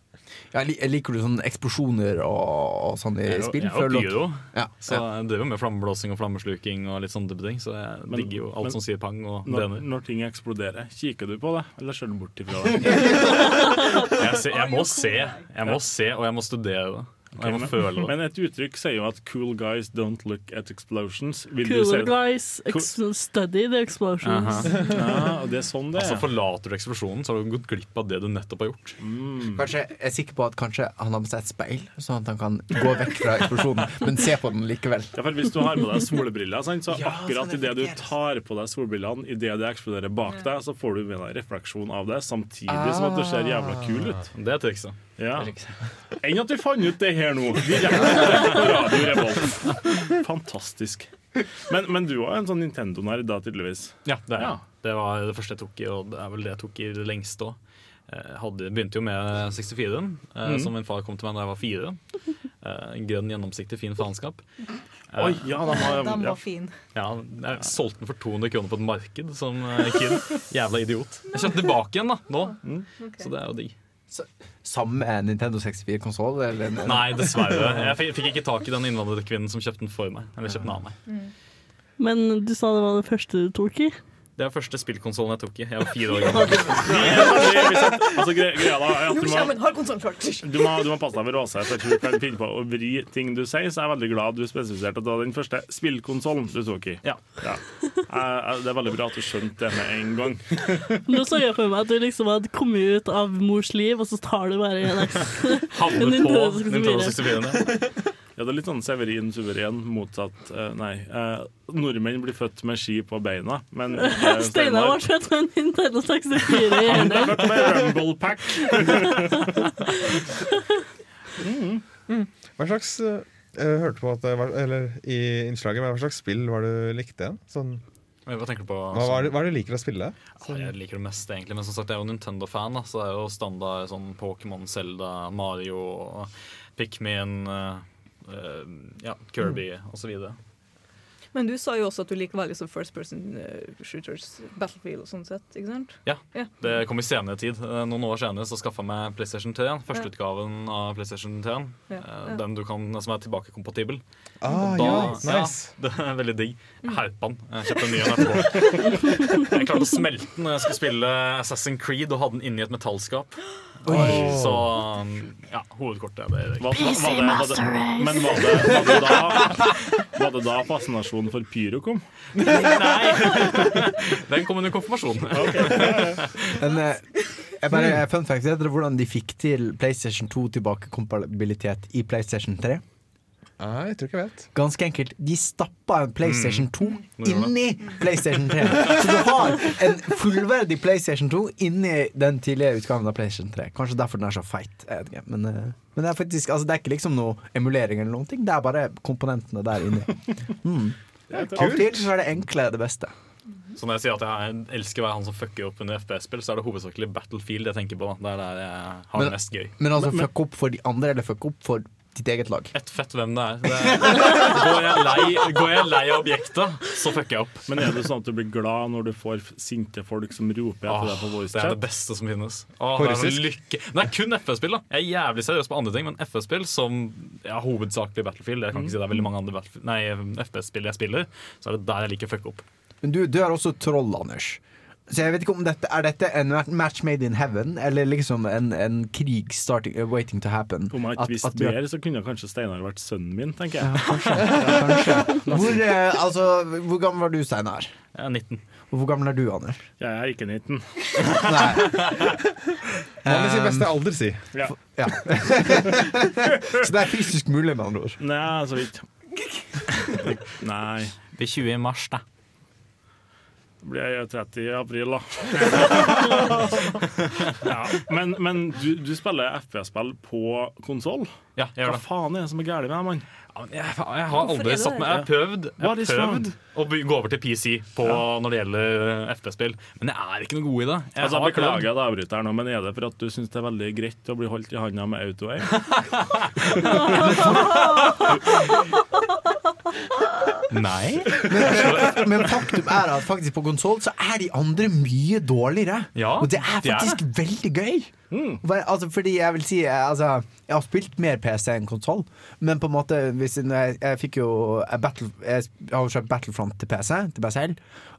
E: Ja, li- liker du sånne eksplosjoner og, og sånn i spill?
H: Jeg er jo pyro,
E: Ja,
H: så jeg driver med flammeblåsing og flammesluking og litt sånne type ting. Så jeg
D: Men-
H: digger jo alt
D: men
H: som sier pang og
D: Når,
H: brenner.
D: når ting eksploderer, kikker du på det, eller ser du bort ifra det?
H: Jeg, ser, jeg må se, jeg må se, og jeg må studere det. Må
D: men,
H: føler,
D: men et uttrykk sier jo at 'cool guys don't look at explosions'. Vil du
F: Cooler guys cool? study the explosions.
D: Ja, og det er sånn det
H: Altså
D: er.
H: Forlater du eksplosjonen, så har du gått glipp av det du nettopp har gjort.
E: Kanskje Jeg er sikker på at kanskje han har med seg et speil, sånn at han kan gå vekk fra eksplosjonen, men se på den likevel.
D: Ja, for Hvis du har på deg solbriller, sant, så
E: Ja,
D: akkurat
E: sånn
D: idet du tar på deg solbrillene, idet det eksploderer bak deg, så får du med deg refleksjon av det, samtidig som at du ser jævla kul ut.
H: Det er trikset.
D: Ja. Enn at vi fant ut det her nå, direkte på Radio Revolt. Fantastisk. Men, men du var en sånn Nintendo-nerd da, tydeligvis.
H: Ja, det, er.
D: Ja.
H: det var det første jeg tok i, og det er vel det jeg tok i det lengste òg. Jeg begynte jo med 64-en, eh,
D: Mhm.
H: som min far kom til meg da jeg var fire. Eh, grønn, gjennomsiktig, fin faenskap. Eh,
D: Oi, ja, den var,
I: Den
D: ja.
I: var fin.
H: Ja, jeg solgte den for 200 kroner på et marked som eh, kid. Jævla idiot. Jeg kjøpte tilbake igjen da, nå, så det er jo digg.
E: Samme Nintendo 64-konsoll?
H: Nei, dessverre. Jeg fikk, fikk ikke tak i den innvandrerkvinnen som kjøpte den for meg. Eller kjøpte den av meg.
F: Men du sa det var det første du tok i?
H: Det er første spillkonsollen jeg tok i. Jeg var fire år gammel.
D: Du må, du må, du passe deg for Åse, for hun kan finne på å vri ting du sier. Så jeg er veldig glad du spesifiserte at det var den første spillkonsollen du tok i.
H: Ja.
D: Jeg- det er veldig bra at du skjønte det med en gang.
F: Nå så jeg for meg at du liksom hadde kommet ut av mors liv, og så tar du bare en
H: Havnet på
F: Nintendo
H: Nintendo
F: 64.
H: 64.
D: Ja, det er litt sånn Severin Suveren motsatt uh, Nei. Uh, nordmenn blir født med ski på beina, men uh,
F: Steinar ble født med en Nintendo 64 i
D: Han ble født med Rumble Pack.
G: Hva slags eh, Jeg hørte på at det var, Eller i innslaget, men hva slags spill var det du likte igjen? Sånn,
H: Hva på?
G: hva, hva, er det, hva er det du liker å spille?
H: Ja, jeg liker det meste, egentlig. Men som sagt, jeg er jo Nintendo-fan, så det er jo standard sånn Pokémon, Zelda, Mario, Pikmin, uh, ja, Kirby
I: Mm.
H: osv.
I: Men du sa jo også at du liker veldig som first person eh, shooters, Battlefield og sånn sett, ikke sant?
H: Ja,
I: yeah.
H: det kom i senere tid. Eh, Noen år senere så skaffa jeg meg PlayStation 3. Førsteutgaven av PlayStation 3.
I: Ja,
H: eh. Den du kan, som er tilbakekompatibel.
G: Ah,
H: Da-
G: ja,
H: ja,
G: nice.
H: det er veldig digg. Jeg herpa den. Jeg kjøpte en ny en etterpå. Jeg klarte å smelte den når jeg skulle spille Assassin's Creed og hadde den inni et metallskap.
D: Oi.
H: Så ja, hovedkortet er det.
D: Hva, hva, var det, var det, men var det, var, det da, var det da fascinasjonen for pyro kom?
H: Nei! Den kom under konfirmasjonen.
E: Men eh, jeg bare, eh, fun fact, vet dere hvordan de fikk til PlayStation 2 tilbakekompabilitet i PlayStation 3?
G: Nei, jeg tror ikke jeg vet.
E: Ganske enkelt. De stappa en PlayStation 2
G: Nå
E: inni PlayStation 3. Så du har en fullverdig PlayStation 2 inni den tidligere utgaven av PlayStation 3. Kanskje derfor den er så feit. Men, eh, men det er faktisk altså, Det er ikke liksom noe emulering eller noen ting. Det er bare komponentene der inni. Mm. Til så er det enkle det beste.
H: Så når jeg sier at jeg elsker å være han som fucker opp under FPS-spill, så er det hovedsakelig Battlefield jeg tenker på. da. Det er der jeg har det mest gøy.
E: Men altså fuck opp for de andre, eller fuck opp for ditt eget lag?
H: Et fett hvem det er. Det er går, jeg lei, går jeg lei av objektet, så fucker jeg opp.
D: Men er det sånn at du blir glad når du får sinte folk som roper etter deg på voice chat?
H: det er det beste som finnes. Åh, det er lykke. Det er kun FS-spill. da Jeg er jævlig seriøs på andre ting, men FS-spill som ja, hovedsakelig Battlefield Jeg kan ikke si det er veldig mange andre FPS-spill jeg spiller, så er det der jeg liker å fucke opp.
E: Men du, du er også troll, Anders. Så jeg vet ikke om dette Er dette en match made in heaven, eller liksom en, en krig starting, uh, waiting to happen?
D: Om jeg ikke visste
E: mer, er-
D: så kunne kanskje Steinar vært sønnen min, tenker jeg.
E: Ja, kanskje. Ja, kanskje. Hvor, uh, altså, hvor gammel var du, Steinar?
H: Jeg er 19.
E: Og hvor gammel er du, Anders?
D: Jeg er ikke 19.
E: Nei.
G: Hva vil si
E: Um,
G: beste alder, si?
D: Ja.
E: Ja. Så det er fysisk mulig, med andre ord.
D: Nei, så vidt. Nei.
H: Blir 20 i mars, da.
D: Blir jeg 30 i april, da. ja, men men du, du spiller FPS-spill på konsoll?
H: Ja, jeg gjør
D: Hva faen er det som er galt med deg, mann?
H: Jeg, jeg har aldri satt meg Jeg har prøvd, jeg prøvd å gå over til PC på, når det gjelder FPS-spill, men jeg er ikke noe god i det. Jeg
D: Altså,
H: har
D: beklager at jeg avbryter her nå, men er det for at du syns det er veldig greit å bli holdt i handa med auto-aim?
H: Nei.
E: Men, men faktum er at faktisk på konsoll så er de andre mye dårligere.
H: Ja,
E: og det er
H: de er
E: faktisk veldig gøy. Bare- Altså, fordi jeg vil si altså, Jeg har spilt mer PC enn konsoll, men på en måte hvis jeg, jeg fikk jo eh, Battle, Jeg har kjøpt Battlefront til PC, til PCL.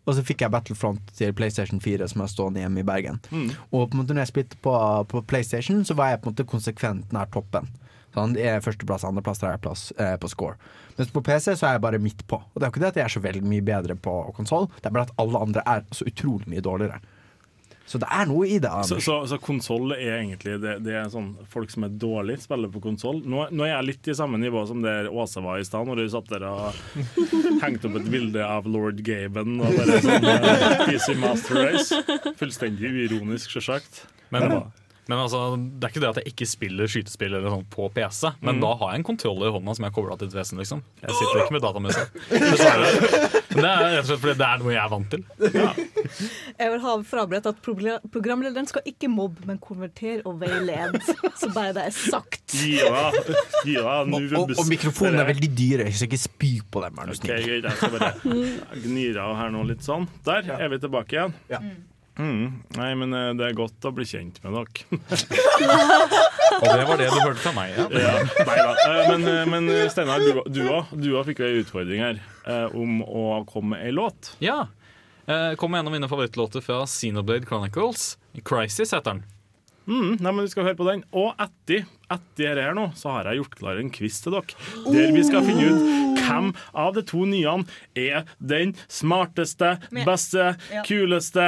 E: Og så fikk jeg Battlefront til PlayStation 4, som er stående hjemme i Bergen.
D: Mm.
E: Og på en måte når jeg spilte på, på PlayStation, så var jeg på en måte konsekvent nær toppen. Sånn, det er Førsteplass, andreplass, tredjeplass eh, på score. Mens på PC så er jeg bare midt på. Og det er jo ikke det at jeg er så veldig mye bedre på konsoll, det er bare at alle andre er så utrolig mye dårligere. Så det er noe i det. Anders.
D: Så, så, så konsoll er egentlig det, det er sånn folk som er dårlig, spiller på konsoll. Nå, nå er jeg litt i samme nivå som der Åse var i stad, når du satt der og hengte opp et bilde av lord Gaben og bare sånn eh, PC Master Race. Fullstendig uironisk, sjølsagt.
H: Men, men altså, det er ikke det at jeg ikke spiller skytespill eller sånn på PC, men
D: Mm.
H: da har jeg en kontroll i hånda som jeg kobler til et vesen. Liksom. Jeg sitter ikke med datamusa. Dessverre. Men det er rett og slett fordi det er noe jeg er vant til.
I: Jeg vil ha forberedt at programlederen skal ikke mobbe, men konvertere og veilede. Så bare det er sagt.
D: Ja, ja,
E: og, og, og mikrofonene er veldig dyre, så ikke spy på dem. Er du snill.
D: Okay, jeg skal bare gnire av her nå litt sånn. Der er vi tilbake igjen.
E: Ja.
D: Mm. Nei, men eh, det er godt å bli kjent med dere.
H: Og det var det du hørte fra meg. Ja.
D: Ja, nei da. Eh, Men, eh, men Steinar, du- du òg fikk jo ei utfordring her om å komme med ei låt.
H: Ja. Eh, Kom med en av mine favorittlåter fra Xenoblade Chronicles. Crisis heter den.
D: Mm, nei, men vi skal høre på den. Og etter, etter her nå, så har jeg gjort klar en quiz til dere. Der vi skal finne ut hvem av de to nye er den smarteste, beste, kuleste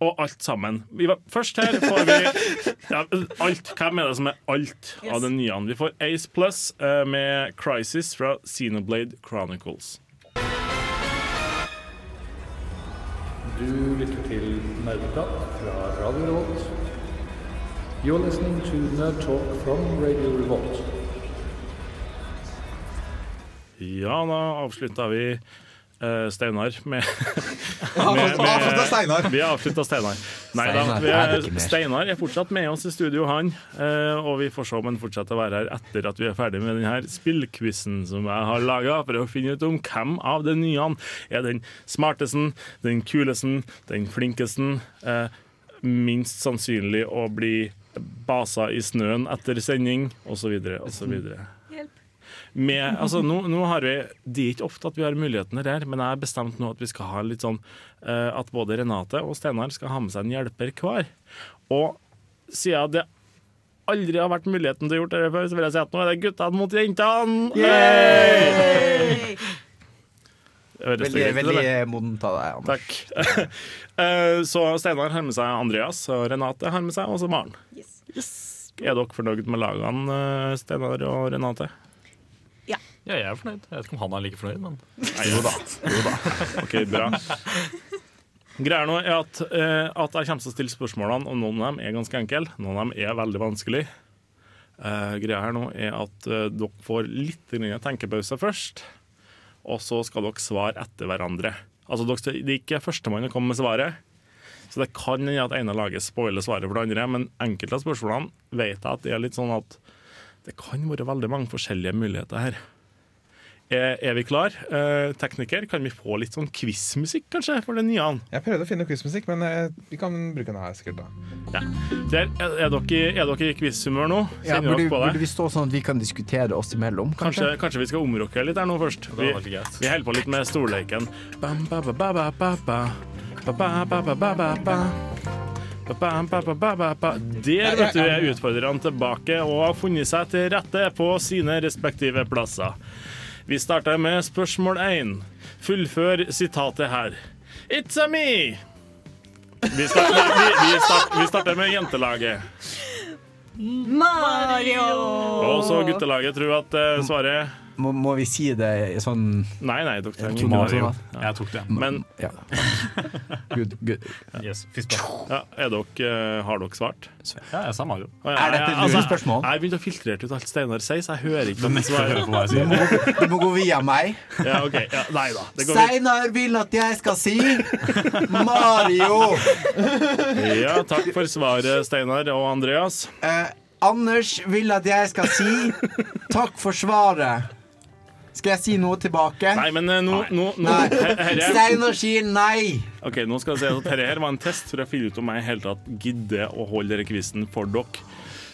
D: og alt sammen. Vi var, først her får vi ja, alt. Hvem er det som er alt av den nye? Vi får Ace Plus uh, med Crisis fra Xenoblade Chronicles.
B: Du lytter til Nerdeprat fra Radio Revolt. You're listening to Nerd Talk from Radio Revolt.
D: Ja, da avslutta vi eh, Steinar med,
G: Avslutta Steinar.
D: Vi avslutta Steinar. Nei da,
E: Steinar er.
D: Steinar fortsatt med oss i studio, han. Uh, og vi får se om han fortsetter å være her etter at vi er ferdig med denne spillquizen som jeg har laga, for å finne ut om hvem av de nye er den smartesten, den kulesten, den flinkesten. Uh, minst sannsynlig å bli basa i snøen etter sending, osv., osv. Med, altså, nå, nå har vi, Det er ikke ofte at vi har muligheten her, men jeg har bestemt nå at vi skal ha litt sånn eh, at både Renate og Steinar skal ha med seg en hjelper hver. Og siden det aldri har vært muligheten til å gjøre det før, så vil jeg si at nå er det guttene mot jentene! Hey!
E: Veldig,
D: greit
E: veldig modent av deg, Anders.
D: Takk. Eh, Så Steinar har med seg Andreas, og Renate har med seg også Maren. Er dere fornøyd med lagene, eh, Steinar og Renate?
H: Ja, jeg er fornøyd. Jeg vet ikke om han er like fornøyd, men
D: Nei, jo da. Jo da. OK, bra. Greia nå er at, eh, at jeg kommer til å stille spørsmålene, og noen av dem er ganske enkle, noen av dem er veldig vanskelig. Eh, greia her nå er at eh, dere får litt grann tenkepause først, og så skal dere svare etter hverandre. Altså, dere, skal- Det er ikke førstemann å komme med svaret, så det kan hende at ene laget spoiler svaret for det andre, men enkelte av spørsmålene vet jeg at det er litt sånn at det kan være veldig mange forskjellige muligheter her. Er, er vi klar? Eh, tekniker, kan vi få litt sånn quizmusikk, kanskje, for den nye?
G: Jeg prøvde å finne quizmusikk, men eh, vi kan bruke den her sikkert. da
D: Ja. Der, er, er, dere, er dere i quizhumør nå?
E: Ja, burde,
D: på
E: burde vi stå sånn at vi kan diskutere oss imellom,
D: Kanskje,
E: kanskje?
D: kanskje vi skal omrokke litt her nå først. Vi, vi holder på litt med storleiken. Bam, ba, ba, ba, ba, ba, ba. Ba, ba, ba, ba, ba, ba, ba. Ba, ba, ba, ba, ba, ba, ba. Der vet du, er utfordrerne tilbake og har funnet seg til rette på sine respektive plasser. Vi starter med spørsmål én. Fullfør sitatet her. It's a me! Vi starter, vi, vi, start, vi starter med jentelaget.
I: Mario!
D: Og så guttelaget tror at svaret svaret
E: Må, må vi si det i sånn
D: Nei, nei, dere trenger
E: Ikke Mario.
D: Ja.
H: Jeg tok det.
D: Men
E: Ja. Good, good.
H: Yes,
D: ja, er dere, eh, har dere svart?
H: Ja, jeg sa Mario.
D: Ja,
E: Er dette et
D: jeg-
E: lurespørsmål?
D: Jeg har begynt å filtrere ut alt Steinar sier, så jeg hører ikke
H: Du
D: om
H: nekter å høre
D: svaret.
H: på hva jeg
E: Du må,
H: sier.
E: du må gå via meg.
D: Ja, ok. Ja, nei da. Det går fint.
E: Steinar vil at jeg skal si Mario.
D: Ja, takk for svaret, Steinar og Andreas.
E: Eh, Anders vil at jeg skal si takk for svaret. Skal jeg si noe tilbake?
D: Nei, men nå, nå, nå herre-
E: Steinar sier nei.
D: Ok, nå skal jeg si at Dette her var en test for å finne ut om jeg i hele tatt gidder å holde denne quizen for dere.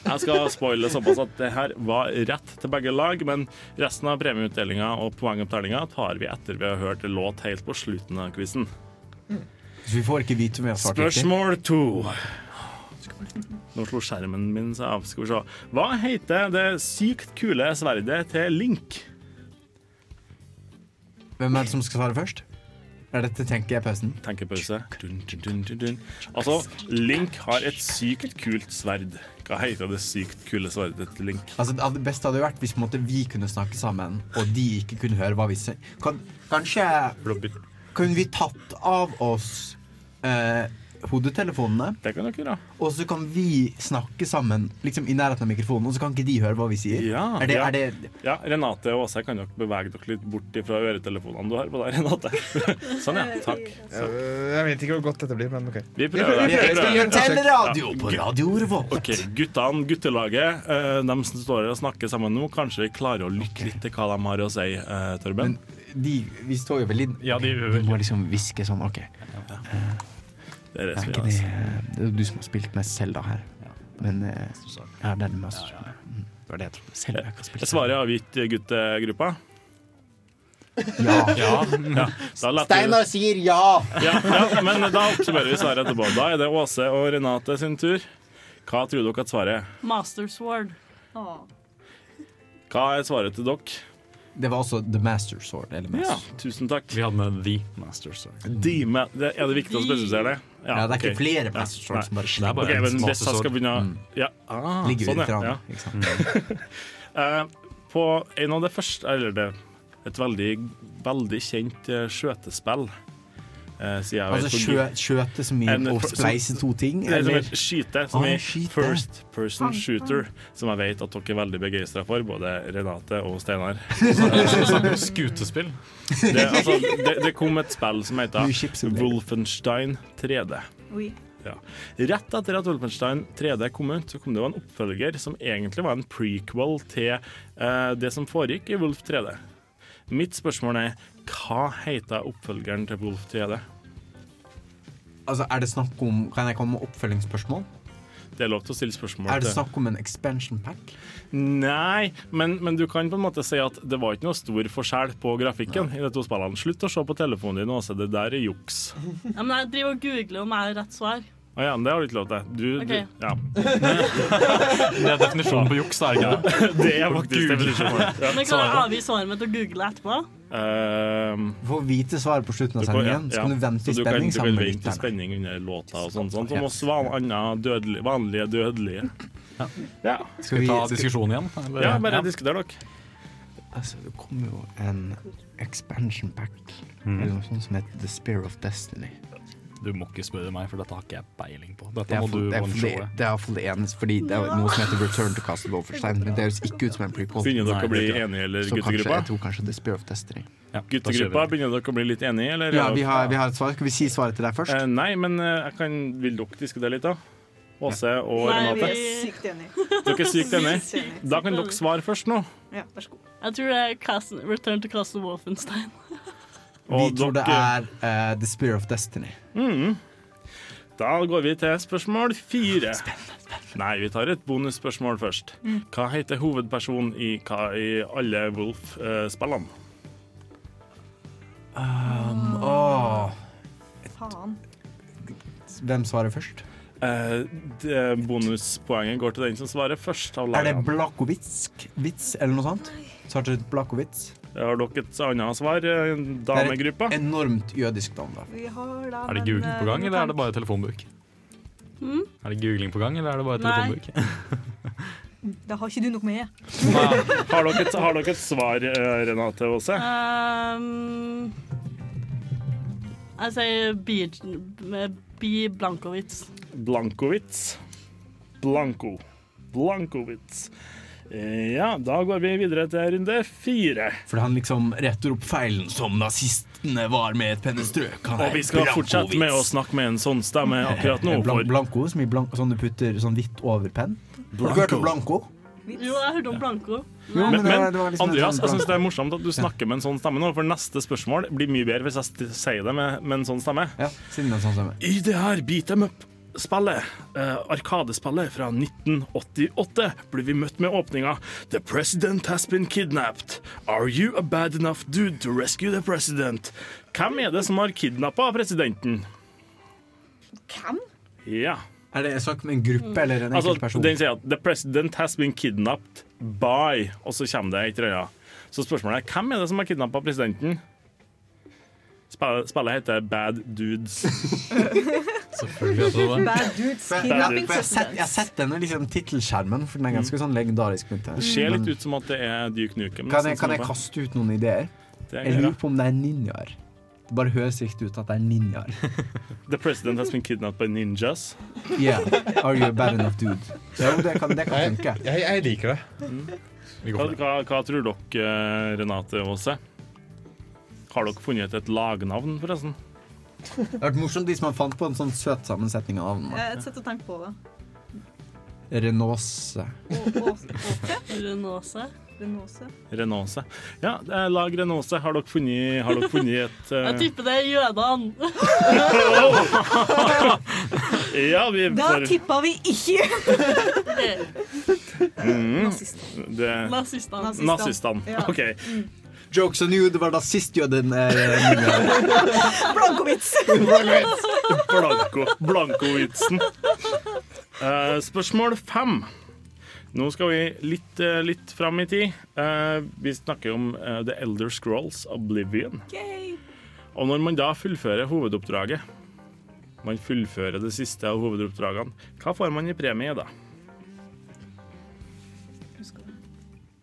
D: Jeg skal spoile såpass at det her var rett til begge lag, men resten av premieutdelinga og poengopptellinga tar vi etter vi har hørt en låt helt på slutten av quizen.
E: Så vi får ikke vite om vi har svart riktig.
D: Spørsmål to. Nå slo skjermen min seg av. Skal vi se. Hva heter det sykt kule sverdet til Link?
E: Hvem er det som skal svare først? Er dette tenker?
D: Tenkepause. Dun, dun, dun, dun, dun. Altså, Link har et sykt kult sverd. Hva heter det sykt kule sverdet til Link?
E: Altså, det beste hadde vært hvis måte, vi kunne snakke sammen, og de ikke kunne høre hva vi sier. Kan, kanskje kunne vi tatt av oss eh, hodetelefonene,
D: Det kan dere da
E: og så kan vi snakke sammen liksom i nærheten av mikrofonen, og så kan ikke de høre hva vi sier?
D: Ja,
E: er det,
D: ja.
E: er det,
D: Ja, Renate og Åse, kan dere bevege dere litt bort fra øretelefonene du har på deg, Renate? sånn, ja. Takk. Så.
G: Eh, Jeg vet ikke hvor godt dette blir, men OK.
D: Vi prøver det.
E: vi
D: Vi prøver
E: gjøre
D: det.
E: teleradio på
D: gu-
E: Radio Revolt.
D: Ok, Guttene, guttelaget, eh, de som står her og snakker sammen nå, kanskje vi klarer å lytte litt til hva de har å si, Torben? Torben?
E: De, vi står jo veldig
H: Ja, de
E: Vi må liksom hviske sånn, OK.
D: Det er det
E: Er ikke det,
D: det.
E: det er du som har spilt mest Selda her. Men eh, ja, det er det mest mm, Det var det jeg trodde. Selda jeg har spilt.
D: Er svaret avgitt, guttegruppa?
E: Ja.
D: ja,
E: Steinar sier ja!
D: ja, ja, men da oppsummerer vi svaret etterpå. Da er det Åse og Renate sin tur. Hva tror dere at svaret er?
F: Master Sword.
D: Hva er svaret til dere?
E: Det var også The Master Sword. Eller
D: Ja, tusen takk.
H: Vi hadde med The Master Sword.
D: De ma det, er det viktig å spesifisere det?
E: Ja, det er ikke
D: ok.
E: flere Master Sword
D: nei.
E: som bare
H: slipper er bare
D: Ok,
H: en
D: men hvis jeg skal begynne mm. ja. ah,
E: Ligger
D: sånn,
E: i
D: ja. ja.
E: ikke sant?
D: Eh, på en av det første Eller det et veldig, veldig kjent eh, skjøtespill. Eh,
E: Altså skjø, skjøte som i
D: En-
E: å spleise to ting?
D: Nei, som
E: Eller?
D: skyte, som
E: Ah,
D: er
E: skyte.
D: first person shooter, som jeg vet at dere er veldig begeistra for, både Renate og Steinar.
H: Skutespill.
D: Det, altså, det, det kom et spill som heter Wolfenstein 3D.
I: Oui.
D: Ja. Rett etter at Wolfenstein 3D kom ut, så kom det jo en oppfølger som egentlig var en prequel til uh, det som foregikk i Wolf 3D. Mitt spørsmål er hva heter oppfølgeren til Wolf 3D?
E: Altså, er det snakk om Kan jeg komme med oppfølgingsspørsmål?
D: Det er lov til å stille spørsmål
E: Er det snakk om en expansion pack?
D: Nei, men, men du kan på en måte si at det var ikke noe stor forskjell på grafikken i de to spillene. Slutt å se på telefonen din og se det der er juks.
F: Ja, men jeg driver og googler om jeg har rett svar.
D: Å ja, men det har du ikke lov til. Du,
F: okay.
D: du, ja.
H: Det er definisjonen på juks, er det ikke det?
D: Det er faktisk definisjonen. Ja.
F: Men kan jeg avgi svaret mitt og google etterpå?
D: Ehm,
E: Få vite svaret på slutten av
D: kan-
E: sendingen, så kan du vente i
D: så sammen kan-
E: spenning
D: Du kan vente i spenning under låta og sånn, sånn som oss van, andre vanlige dødelige. Ja.
H: Skal vi ta diskusjon igjen? eller?
D: Ja, bare diskuter dere.
E: Altså, det kommer jo en expansion pack
H: Mm.
E: eller noe sånt som heter The Spear of Destiny.
H: Du må ikke spørre meg, for dette har ikke jeg peiling på.
E: Det
H: Dette
E: er,
H: må du
E: det, er
H: one
E: for det, det er iallfall det eneste, fordi det er noe som heter Return to Castle Wolfenstein. Men det høres ikke ut som en prequel.
D: Begynner dere å bli
H: det er
D: enige, eller
E: Så kanskje,
D: guttegruppa?
E: jeg tror kanskje det spør of Destiny.
H: Ja,
D: Guttegruppa, begynner dere å bli litt enige, eller?
E: Ja, vi har, vi har et svar. Skal vi si svaret til deg først?
D: Eh, nei, men eh, jeg kan, vil dere diskutere litt, da? Åse og
F: Nei,
D: Renate?
F: vi-
I: Sykt enige.
D: Dere er sykt enige? Da kan dere svare først nå.
I: Ja, vær så god.
F: Jeg tror det er Return to Castle Wolfenstein.
E: Vi tror det er uh, The Spear of Destiny.
D: Mm. Da går vi til spørsmål fire. Nei, vi tar et bonusspørsmål først.
I: Mm.
D: Hva heter hovedpersonen i, hva, i alle Wolf-spillene?
E: Um, oh.
I: Faen.
E: Hvem svarer først?
D: Eh, bonuspoenget går til den som svarer først. Av
E: Er det. Blakowitz vits, eller noe sånt? Svarte Blakowitz?
D: Har dere et annet svar, eh, damegruppa?
E: Det er et enormt jødisk navn, da.
I: Vi har da
H: Er det googling på gang, eller er det bare telefonbruk?
F: Mm.
H: Er det googling på gang, eller er det bare telefonbruk?
I: Det har ikke du noe med.
D: Har dere et, har dere et svar, eh, Renate Aase?
F: Um, jeg sier Bi, med Bi Blankowitz.
D: Blankowitz. Blanko. Blankowitz. Eh, Ja, da går vi videre til runde fire.
E: For han liksom retter opp feilen som nazistene var med et pennestrøk. Han
D: Og
E: er
D: vi skal fortsette med å snakke med en sånn stemme akkurat nå.
E: Blan
D: blanko,
E: blanco, som i blank, sånn du putter sånn hvitt over penn. Har du hørt om blanko?
F: Jo, jeg hørte om Blanco.
E: Jo,
D: men,
E: men det det liksom
D: Andreas,
E: sånn
D: jeg syns det er morsomt at du snakker med en sånn stemme nå, for neste spørsmål blir mye bedre hvis jeg sier det med, med en sånn stemme.
E: Ja, siden en sånn stemme.
D: I det her beat em up-spillet, eh, Arkadespillet fra 1988, blir vi møtt med åpninga The president has been kidnapped. Are you a bad enough dude to rescue the president? Hvem er det som har kidnappa presidenten?
I: Hvem?
D: Ja.
E: Er det snakk om en gruppe eller en
D: Altså,
E: enkeltperson?
D: den sier at The president has been kidnapped by Og så kommer det et eller annet. Så spørsmålet er hvem er det som har kidnappa presidenten? Spillet, spillet heter Bad Dudes.
H: Selvfølgelig heter det det.
I: Bad dudes
E: jeg,
I: kidnapping
E: for jeg, har sett, jeg har sett denne liksom, tittelskjermen, for den er ganske sånn legendarisk.
D: Det ser litt ut som at det er Duke Nukem.
E: Kan jeg,
D: nesten,
E: kan jeg
D: som-
E: kaste ut noen ideer?
D: Det er
E: Jeg lurer på om det er ninjaer. Det bare høres riktig ut at det er ninjaer.
D: The president has been kidnapped by ninjas.
E: Yeah. Are you a bad enough dude? Jo, det kan, det kan funke.
G: jeg, jeg liker det.
D: Hva, hva, hva tror dere, Renate Aase? Har dere funnet et lagnavn, forresten?
E: Det hadde vært morsomt hvis man fant på en sånn søt sammensetning av navnet
I: Jeg sitter og tenker på det.
E: Renåse.
F: Renose.
I: Renåse.
D: Renåse. Ja, det er lag Renose. Har dere funnet, har dere funnet et
F: Jeg
D: eh,
F: tipper det er jødene.
D: Ja, vi
I: Da
D: for,
I: tippa vi ikke!
D: mm,
I: Nazistene.
D: det,
F: Nazistene.
I: Nazistene.
D: Nazistene.
I: Ja.
D: OK.
E: Jokes on you, det var da sist du hadde en uh,
I: Blankovits!
D: Blanko, Blankovitsen. Eh, spørsmål fem. Nå skal vi litt, eh, litt fram i tid. Eh, vi snakker om eh, The Elder Scrolls Oblivion. Og når man da fullfører hovedoppdraget, man fullfører det siste av hovedoppdragene, hva får man i premie da?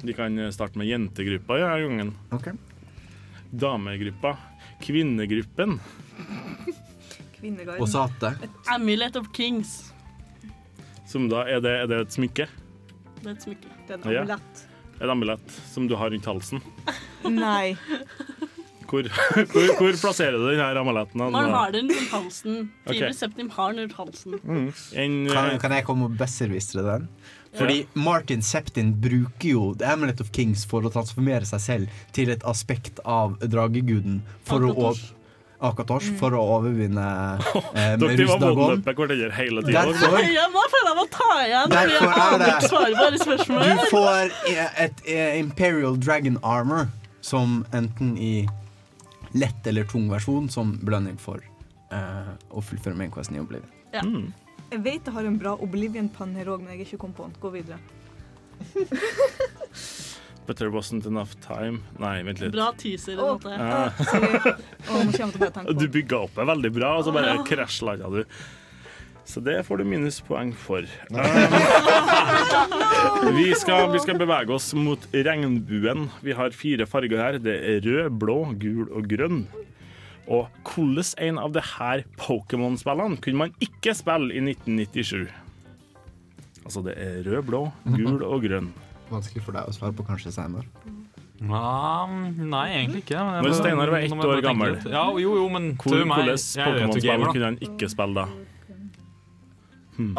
D: Vi kan starte med jentegruppa i ja, gangen.
E: Okay.
D: Damegruppa. Kvinnegruppen.
E: Og sate.
F: Amulet of Kings.
D: Som da er det, er det et smykke?
F: Det er et smykke.
I: Det er en
D: Ja.
I: amulett.
D: Et amulett som du har rundt halsen.
I: Nei.
D: Hvor, hvor, hvor plasserer du denne amuletten?
F: Man har den rundt halsen. Okay. Septim har den rundt halsen.
D: En,
E: Kan, kan jeg komme og besserwistre den? Fordi Martin Septin bruker jo The Amulet of Kings for å transformere seg selv til et aspekt av drageguden for å
F: Akatosh.
E: Akatosh, for å overvinne eh,
D: Dere var
E: Rusdagon.
D: hverandre hele tida.
E: Derfor-
F: jeg ta igjen.
E: Derfor er det-. Du får et eh, Imperial Dragon Armor som enten i lett eller tung versjon som belønning for eh, å fullføre main questen i Oblivion.
F: Ja.
I: Jeg vet jeg har en bra Oblivion-pann her òg, men jeg har ikke kommet på den. Gå videre.
D: But there wasn't enough time. Nei, vent litt.
F: Bra teaser.
I: Oh,
F: måte.
D: Ja.
I: nå
D: Du bygga opp deg veldig bra, og så bare
F: oh.
D: krasjlanda du. Så det får du minuspoeng for. Um, vi, skal, vi skal bevege oss mot regnbuen. Vi har fire farger her. Det er rød, blå, gul og grønn. Og hvordan en av disse her Pokémon-spillene kunne man ikke spille i 1997? Altså, det er rød, blå, gul og grønn.
E: Vanskelig for deg å svare på, kanskje, Steinar.
H: Ja, nei, egentlig ikke. Men
D: Når Steinar var ett år gammel.
H: Ja, jo, jo, men
D: Hvor, hvordan Pokémon-spill kunne han ikke spille da?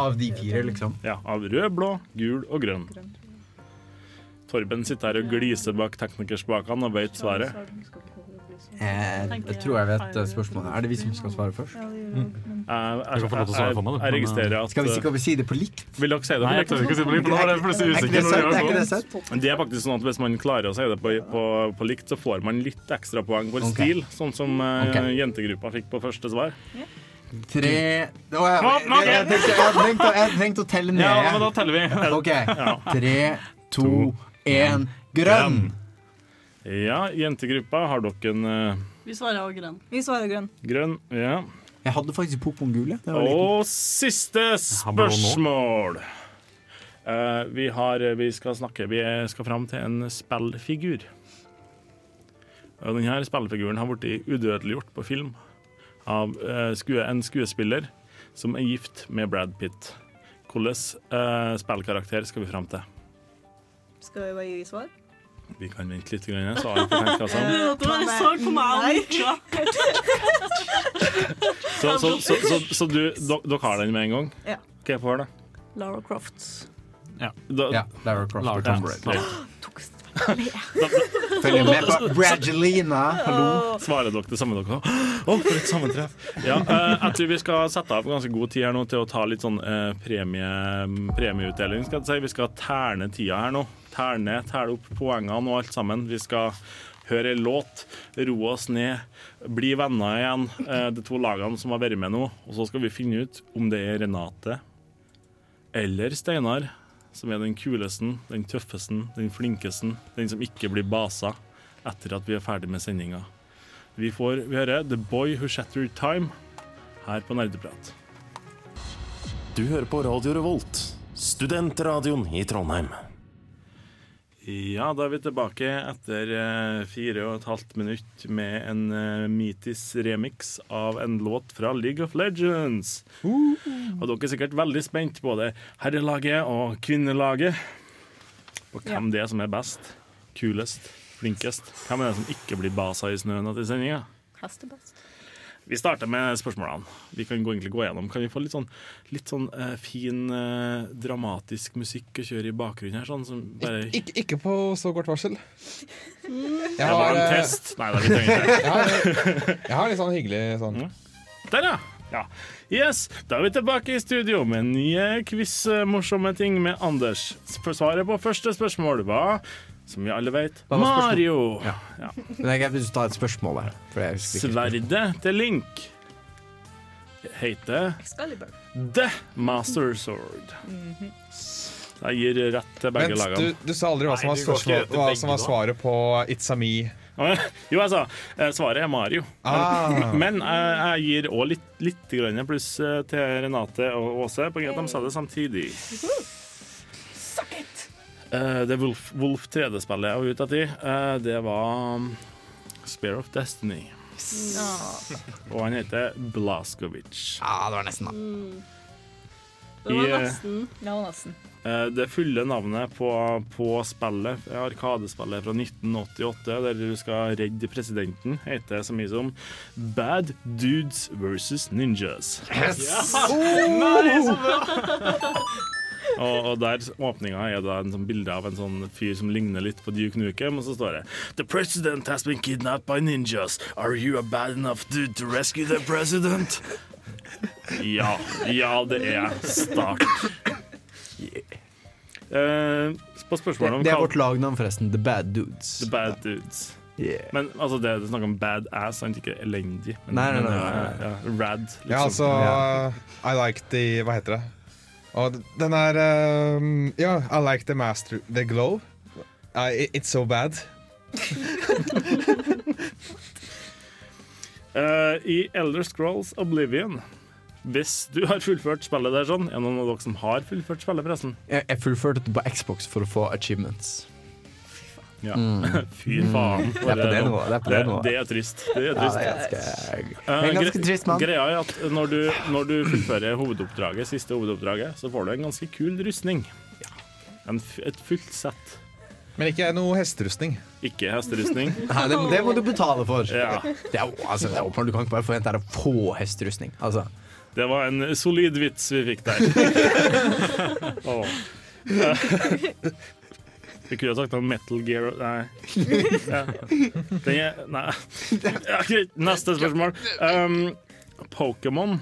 E: Av de fire, liksom?
D: Ja, av rød, blå, gul og grønn. Torben sitter her og gliser bak teknikerspakene og vet svaret.
E: Eh, jeg tror jeg vet eh, spørsmålet. Er det vi som skal svare først?
D: Jeg,
H: Jeg få lov til å svare for meg, du.
D: jeg registrerer at
E: Skal vi, skal vi si det på likt?
D: Vil dere si det på
H: jeg Nei, ikke si det på likt, for da er jeg plutselig
E: Er ikke
H: usikker.
E: det
H: jeg
E: Er ikke det.
D: Det faktisk sånn at Hvis man klarer å si det på, på, på likt, så får man litt ekstra poeng for stil. Sånn som
E: okay.
D: Jentegruppa fikk på første svar.
E: Tre oh, jeg, jeg, jeg, tenkte- jeg hadde å- jeg telle ned.
H: Ja, men da teller vi.
E: OK. Tre, to, én Grønn!
D: Ja, jentegruppa, har dere en eh,
F: Vi svarer også grønn.
I: Vi svarer grønn.
D: grønn? Ja.
E: Jeg hadde faktisk Pokémon gule. Det var litt-
D: Og siste
H: har blå nå.
D: spørsmål. Eh, vi, har, vi skal snakke Vi skal fram til en spillfigur. Og denne spillfiguren har blitt udødeliggjort på film av eh, skue, en skuespiller som er gift med Brad Pitt. Hvilken uh, spillkarakter skal vi fram til?
I: Skal vi bare gi svar?
D: Vi kan vente litt, grann, så har jeg ikke tenkt hva som.
F: Det var meg.
D: Så, så, så, så, så du, dere har den med en gang?
I: Ja.
D: OK, få høre, da.
F: Lara Croft.
D: Da,
E: Ja, Lara Croft.
H: Lara Croft.
E: Raider. Følger med på Bragelina. Hallo.
D: Svarer dere det samme dere òg? Å, for et sammentreff! Ja, eh, jeg tror vi skal sette av ganske god tid her nå til å ta litt sånn eh, premie, premieutdeling. Skal jeg si. Vi skal terne tida her nå. Terne, telle opp poengene og alt sammen. Vi skal høre en låt, roe oss ned, bli venner igjen, eh, de to lagene som har vært med nå. Og så skal vi finne ut om det er Renate eller Steinar som er den kuleste, den tøffeste, den flinkeste, den som ikke blir basa etter at vi er ferdig med sendinga. Vi får høre The Boy Who Shattered Time her på Nerdeprat.
P: Du hører på Radio Revolt, studentradioen i Trondheim.
D: Ja, da er vi tilbake etter eh, fire og et halvt minutt med en uh, Mitis remix av en låt fra League of Legends. Og dere er sikkert veldig spent, både herrelaget og kvinnelaget, på hvem det er som er best, kulest, flinkest. Hvem er det som ikke blir basa i snøen etter sendinga?
I: Hestebest.
D: Vi starter med spørsmålene. Vi kan gå, egentlig gå gjennom. Kan vi få litt sånn, litt sånn uh, fin, uh, dramatisk musikk å kjøre i bakgrunnen her? Sånn som bare
G: Ikke, ikke på så kort varsel.
D: Det var en
G: eh,
D: test. Nei da, vi trenger ikke
G: jeg, har, jeg har litt sånn hyggelig sånn
D: Der, ja. ja. Yes, da er vi tilbake i studio med nye quiz-morsomme ting med Anders. Svaret på første spørsmål var som vi alle vet? Mario.
E: Ja.
D: Ja.
E: Men jeg vil ta et spørsmål her.
D: Sverdet til Link heter
I: Excalibur.
D: The Master Sword. Jeg gir rett til begge
G: Vent, du,
D: lagene.
G: du sa aldri hva som var, spørsmål, hva som var svaret på It's a me.
D: Jo, jeg sa eh, svaret er Mario.
G: Ah.
D: Men jeg, jeg gir òg litt, litt pluss eh, til Renate og Åse, på grunn av at de sa det samtidig. Eh, det Wolf, Wolf 3D-spillet jeg var ute etter, uh, det var Spare Spear of Destiny. Og han heter Blaskovic.
E: Ja, det var nesten, da.
F: Det var
D: I, eh,
F: nesten.
I: Ja, nesten.
D: Eh, Det fulle navnet på, på spillet, Arkadespillet fra 1988, der du skal redde presidenten, heter så mye som Bad Dudes versus Ninjas. Og, og der åpninga er da en sånn bilde av en sånn fyr som ligner litt på Duke Nukem, og så står det The president has been kidnapped by ninjas. Are you a bad enough dude to rescue the president? Ja. Ja, det er start. Eh, på
E: Det,
D: spørsmålet om
E: det er vårt lagnavn, forresten. The Bad Dudes.
D: The Bad Dudes.
E: Yeah.
D: Men altså, det er snakk om bad ass, sant? ikke elendig. Men,
E: Nei, nei, nei, nei, nei.
D: ja, rad, liksom.
G: Ja, altså I like the Hva heter det? Og den er um, Ja, I like the master The glow. I, it's so bad.
D: uh, I Elder Scrolls Oblivion Hvis du har fullført spillet der sånn Er det noen av dere som har fullført spillet forresten?
E: Jeg, jeg fullførte det på Xbox for å få achievements.
D: Ja.
E: Mm.
D: Fy faen.
E: Det er på det nivået. Det er det
D: det er trist. Det er trist.
E: Ja, er ganske,
D: Eh,
E: det er ganske trist mann.
D: Greia er at når du, når du fullfører hovedoppdraget, siste hovedoppdraget, så får du en ganske kul rustning. En, et fullt sett.
G: Men ikke noe hesterustning.
D: Ikke hesterustning.
E: Nei, det, det må du betale for.
D: Ja.
E: Det er, altså, det er åpenbart, Du kan ikke bare forvente deg å få hesterustning. Altså.
D: Det var en solid vits vi fikk der. Åh. Vi kunne jo sagt noe Metal Gear Nei. Ja. Den er, nei. Ja, greit. Neste spørsmål. Um, Pokémon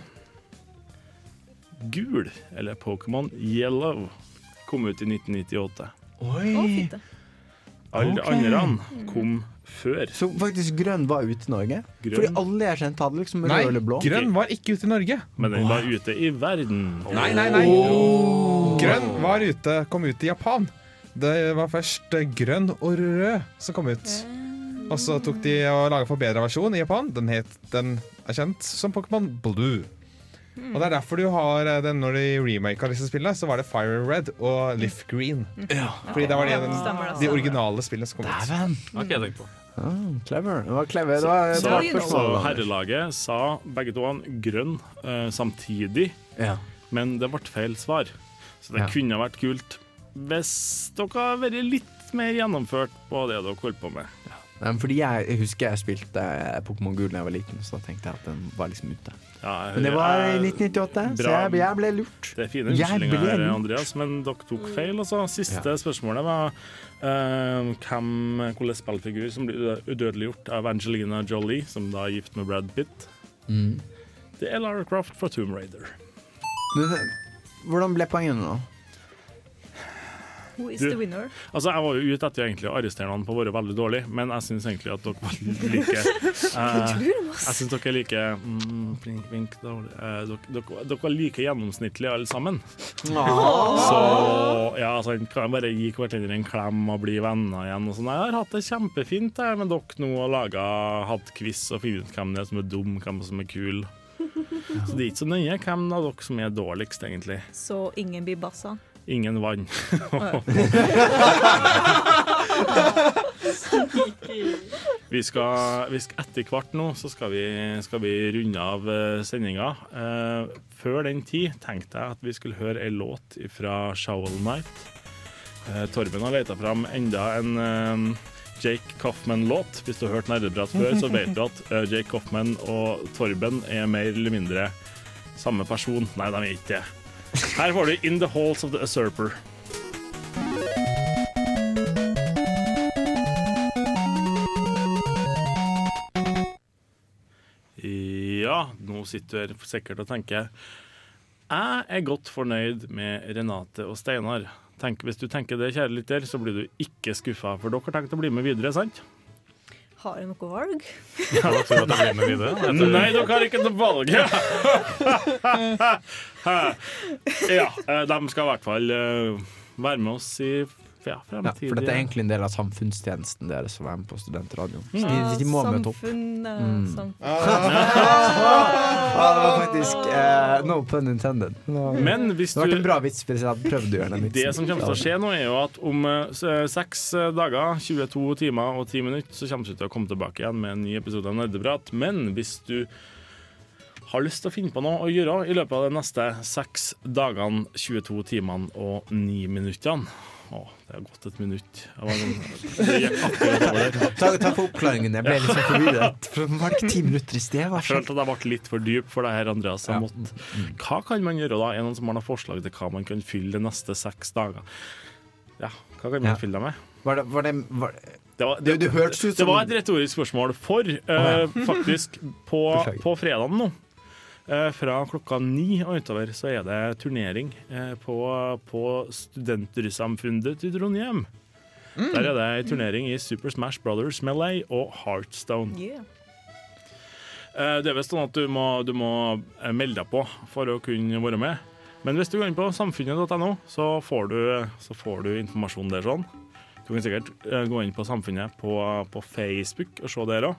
D: gul, eller Pokémon yellow, kom ut i 1998.
E: Oi.
D: Alle
E: okay.
D: andre kom før.
E: Så faktisk grønn var ute i Norge?
D: Grønn.
E: Fordi alle jeg kjente, hadde liksom rød eller blå.
G: grønn var ikke ute i Norge.
D: Men den var ute i verden.
G: Nei, nei, nei. Grønn var ute, kom ut i Japan. Det var først eh, grønn og rød som kom ut. Og så tok de og laga forbedra versjon i Japan. Den, het, den er kjent som Pokémon Blue. Og det er derfor du har eh, den Når de remaka disse spillene, så var det Fire Red og Leaf Green. Fordi det var de,
I: Ja,
G: de originale spillene som kom ut.
E: Dæven!
H: var ikke jeg tenkt på.
E: Ah, clever. Det var clever. Det var, det
D: Så,
E: var
D: så herrelaget sa begge to grønn uh, samtidig,
E: Ja.
D: men det ble feil svar. Så det
E: Ja.
D: kunne vært kult hvis dere har vært litt mer gjennomført på det dere holder på med.
E: Ja. Fordi jeg, jeg husker jeg spilte eh, Pokémon Gul da jeg var liten, så da tenkte jeg at den var liksom ute.
D: Ja,
E: Men det var i
D: jeg-
E: 1998, så jeg, jeg ble lurt.
D: Det er fine unnskyldninger her. Andreas, men dere tok feil. Altså. Siste spørsmålet var uh, hvem, hvilken spillfigur som blir udø- udødeliggjort av Angelina Jolie, som da er gift med Brad Pitt.
E: Mm.
D: Det er Lara Croft fra Tomb Raider.
E: Men, hvordan ble poengene nå?
I: Who is
D: Du-
I: the winner?
D: Altså, Jeg var jo ute etter egentlig å arrestere noen på å være veldig dårlig, men jeg syns egentlig at dere var like eh, Jeg syns dere er like mm, blink, blink, dårlig. Eh, dere, dere, dere var like gjennomsnittlige alle sammen. Så ja, altså, kan bare gi hverandre en klem og bli venner igjen. Og sånn. Jeg har hatt det kjempefint jeg, med dere nå og laga, hatt quiz og funnet ut hvem det er som er dum, hvem som er kul. Så det er ikke så nøye hvem av dere som er dårligst, egentlig.
I: Så ingen blir bassa.
D: Ingen vann. Vi skal, vi skal Etter hvert nå så skal vi, skal vi runde av uh, sendinga. Eh, før den tid tenkte jeg at vi skulle høre ei låt fra Shovel Night. Eh, Torben har leita fram enda en eh, Jake Coffman-låt. Hvis du har hørt Nerdeprat før, så vet du at eh, Jake Coffman og Torben er mer eller mindre samme person. Nei, de er ikke det. Her får du In the Halls of the Usurper. Ja, nå sitter du sikkert og tenker Jeg er godt fornøyd med Renate og Steinar. tenk, hvis du tenker det, kjære lytter, så blir du ikke skuffa, for dere har tenkt å bli med videre, sant?
I: Har du noe valg?
D: Ja, da tror jeg at jeg blir med videre. Nei, dere har ikke noe valg. ja, eh, de skal i hvert fall eh, være med oss i ja,
E: Ja, for dette er egentlig en del av samfunnstjenesten deres som er med på studentradioen. Så
D: Mm.
E: de, de må møte opp. Mm.
I: samfunnet.
E: Ah, det var faktisk eh, no pun intended. No.
D: Men hvis
E: det
D: du-
E: en bra vits hvis jeg hadde prøvd å gjøre den vitsen.
D: Det som kommer til å skje nå, er jo at om eh, seks eh, dager, 22 timer og 10 minutter, så kommer vi til å komme tilbake igjen med en ny episode av Nerdeprat. Men hvis du har lyst til å finne på noe å gjøre i løpet av de neste seks dagene, 22 timene og 9 minuttene Å, det har gått et minutt. Sånn- det gikk akkurat over der.
E: Ta, ta for oppklaringen. Jeg ble litt sånn forvirret. For Var det ikke ti minutter i sted?
D: Jeg følte at jeg ble litt for dyp for det her, Andreas. Jeg måtte. Hva kan man gjøre da? Er det noen som har noen forslag til hva man kan fylle de neste seks dager? Ja, hva kan man
E: Ja.
D: fylle dem med?
E: Var det, var det, var det
D: Det, var,
E: Det- det
D: det var et retorisk spørsmål, for
E: ja.
D: faktisk på, på fredagen nå fra klokka ni og utover så er det turnering eh, på, på Studentersamfunnet i Trondheim.
E: Mm.
D: Der er det en turnering i Super Smash Brothers Melee og Heartstone.
I: Yeah.
D: Eh, Det er visst sånn at du må, du må eh, melde deg på for å kunne være med. Men hvis du går inn på samfunnet.no, så, får du- så får du informasjon der sånn. Du kan sikkert eh, gå inn på Samfunnet på, på Facebook og se der òg.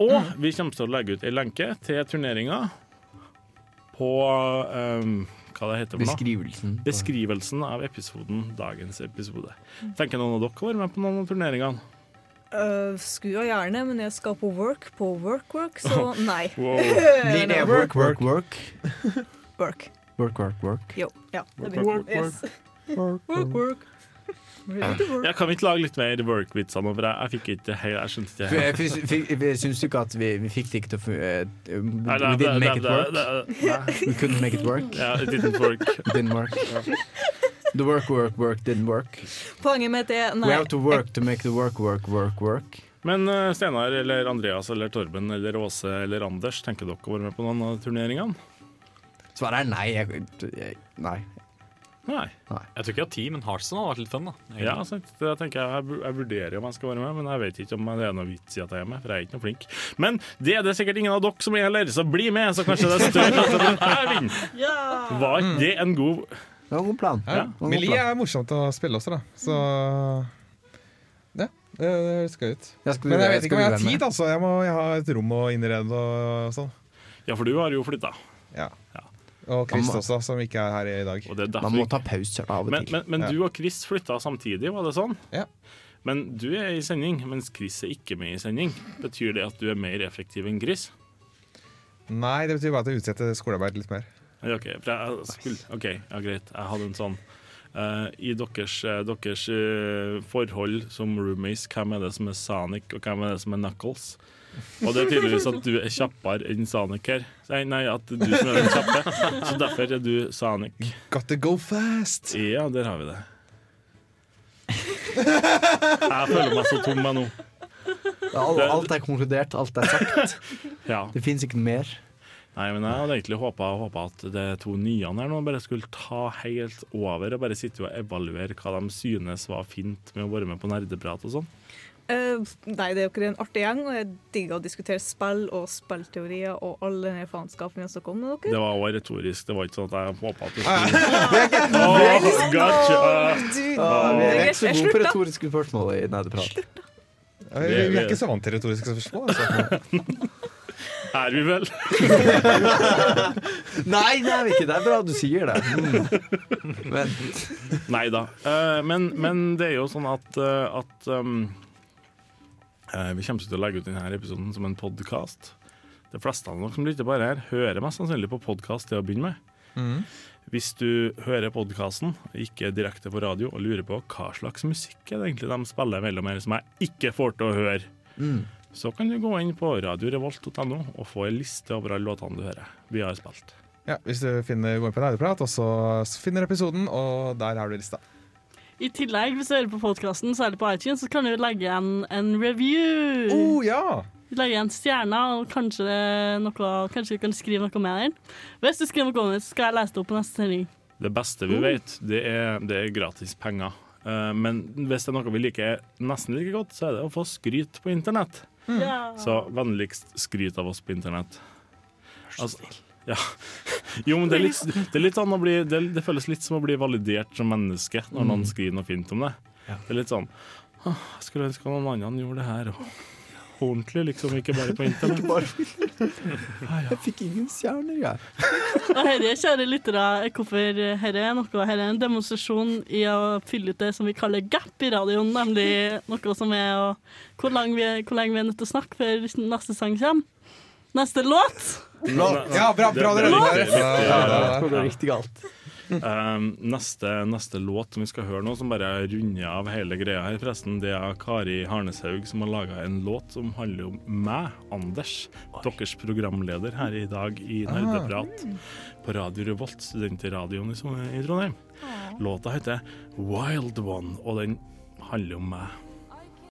D: Og vi kommer til å legge ut ei lenke til turneringa på um, hva det heter Beskrivelsen. noe?
E: Beskrivelsen.
D: Beskrivelsen av episoden, dagens episode. Tenker noen av dere være med på noen av turneringene?
I: Uh, skulle jo gjerne, men jeg skal på work på work-work, så nei.
D: Wow.
E: Blir det work, work, work?
I: Work.
E: Work, work, work.
I: Jo. Ja, det blir
D: Work,
I: yes. work, work. Ready to work.
D: Jeg kan vi ikke lage litt mer work-vitser nå, for jeg, jeg fikk ikke hei, Jeg skjønte ikke
E: Syns du ikke at vi, vi fikk det ikke til å fu- eh, We didn't make it work? We couldn't make it work?
D: Yeah, it didn't work.
E: Didn't work. The work, work, work didn't work.
I: Poenget mitt er
E: We have to work to make the work, work, work, work.
D: Men uh, Steinar eller Andreas eller Torben eller Åse eller Anders, tenker dere å være med på noen av turneringene?
E: Svaret er nei. Jeg, jeg, nei.
D: Nei.
H: Jeg tror ikke jeg har tid, men Heartstone hadde vært litt fun. da egentlig.
D: Ja, sant. Det tenker jeg, jeg, jeg vurderer om jeg skal være med, men jeg vet ikke om det er noe vits i at jeg er med, for jeg er ikke noe flink. Men det er det sikkert ingen av dere som er heller, så bli med, så kanskje det er større at jeg vinner. Var ikke det en god
E: Det var en god plan.
G: Ja. Melee er morsomt å spille også, da. Så ja, det det høres gøy ut.
E: Jeg skal
G: Men jeg vet ikke om jeg har tid, altså. Jeg må jeg har et rom å innrede og sånn.
D: Ja, for du har jo flytta.
G: Ja. Og Chris
E: må-
G: også, som ikke er her i dag.
D: Og det er
E: Man må ta pauser av og
D: Men,
E: til.
D: men, men
G: Ja.
D: du og Chris flytta samtidig, var det sånn?
G: Ja.
D: Men du er i sending, mens Chris er ikke med i sending. Betyr det at du er mer effektiv enn Chris?
G: Nei, det betyr bare at jeg utsetter skolearbeid litt mer.
D: OK, for jeg skulle, ok, ja, greit. Jeg hadde en sånn uh, I deres, eh, deres uh, forhold som roommates, hvem er det som er Sonic, og hvem er det som er Knuckles? Og det er tydeligvis at du er kjappere enn Sonic her. Nei, nei, at du som er den kjappe. Så derfor er du Sonic.
G: Got to go fast!
D: Ja, der har vi det. Jeg føler meg så tom jeg nå.
E: Alt, alt er konkludert, alt er sagt.
D: Ja.
E: Det fins ikke noe mer.
D: Nei, men jeg hadde egentlig håpa at de to nye her nå bare skulle ta helt over og bare sitte og evaluere hva de synes var fint med å være med på nerdeprat og sånn.
I: Eh, nei, det er jo ikke en artig gjeng, og jeg digger å diskutere spill og spillteorier og all den faenskapen vi har snakket om med
D: Det var også retorisk. Det var ikke sånn at jeg håpa at du
E: Ah.
D: skulle oh, gotcha.
I: Du,
E: Ah, vi er ikke så
I: jeg
E: gode på retoriske spørsmål i nerdeprat.
G: Ja, Vi vi er ikke så vant til retoriske spørsmål. Altså.
D: Er vi vel?
E: Nei, det er vi ikke. Det er bra du sier det. Mm. Men
D: Nei da. Uh, men, men det er jo sånn at, uh, at um, eh, Vi kommer til å legge ut denne episoden som en podkast. De fleste av dere som lytter bare her, hører mest sannsynlig på podkast til å begynne med.
G: Mm.
D: Hvis du hører podkasten, ikke direkte på radio, og lurer på hva slags musikk er det egentlig de spiller mellom her som jeg ikke får til å høre,
E: Mm.
D: så kan du gå inn på radiorevolt.no og få en liste over alle låtene du hører vi har spilt.
G: Ja, hvis du finner, går inn på Nerdeprat, og så finner episoden, og der har du lista.
F: I tillegg, hvis du hører på podkasten, særlig på iTunes, så kan du legge igjen en review.
G: Oh, ja!
F: Legge igjen stjerner, og kanskje, noe, kanskje du kan skrive noe med den. Hvis du skriver noe om det, så skal jeg lese det opp på neste sending.
D: Det beste vi vet, det er, det er gratis penger. Eh, men hvis det er noe vi liker nesten like godt, så er det å få skryt på internett.
F: Ja.
D: Så vennligst skryt av oss på internett. Altså, ja. Jo, men det er litt, det er litt sånn å bli det, det føles litt som å bli validert som menneske når noen
E: Mm.
D: skriver noe fint om det. Det er litt sånn Jeg skulle ønske noen andre gjorde det her ordentlig, liksom, ikke bare på internett.
E: Jeg fikk ingen stjerner, jeg.
F: Og herre, kjære lyttere, er hvorfor herre er noe Herre er en demonstrasjon i å fylle ut det som vi kaller gap i radioen, nemlig noe som er å hvor, lang vi, hvor lenge vi er nødt til å snakke før neste sang kommer. Neste låt!
G: Ja, bra, bra dere.
E: Det går riktig galt.
D: Um, neste, neste låt som vi skal høre nå, som bare runder av hele greia her, forresten, det er Kari Harneshaug som har laga en låt som handler om meg, Anders, deres programleder her i dag i Nerdeprat på Radio Revolt, studentradioen i, i Trondheim. Låta heter Wild One, og den handler om meg.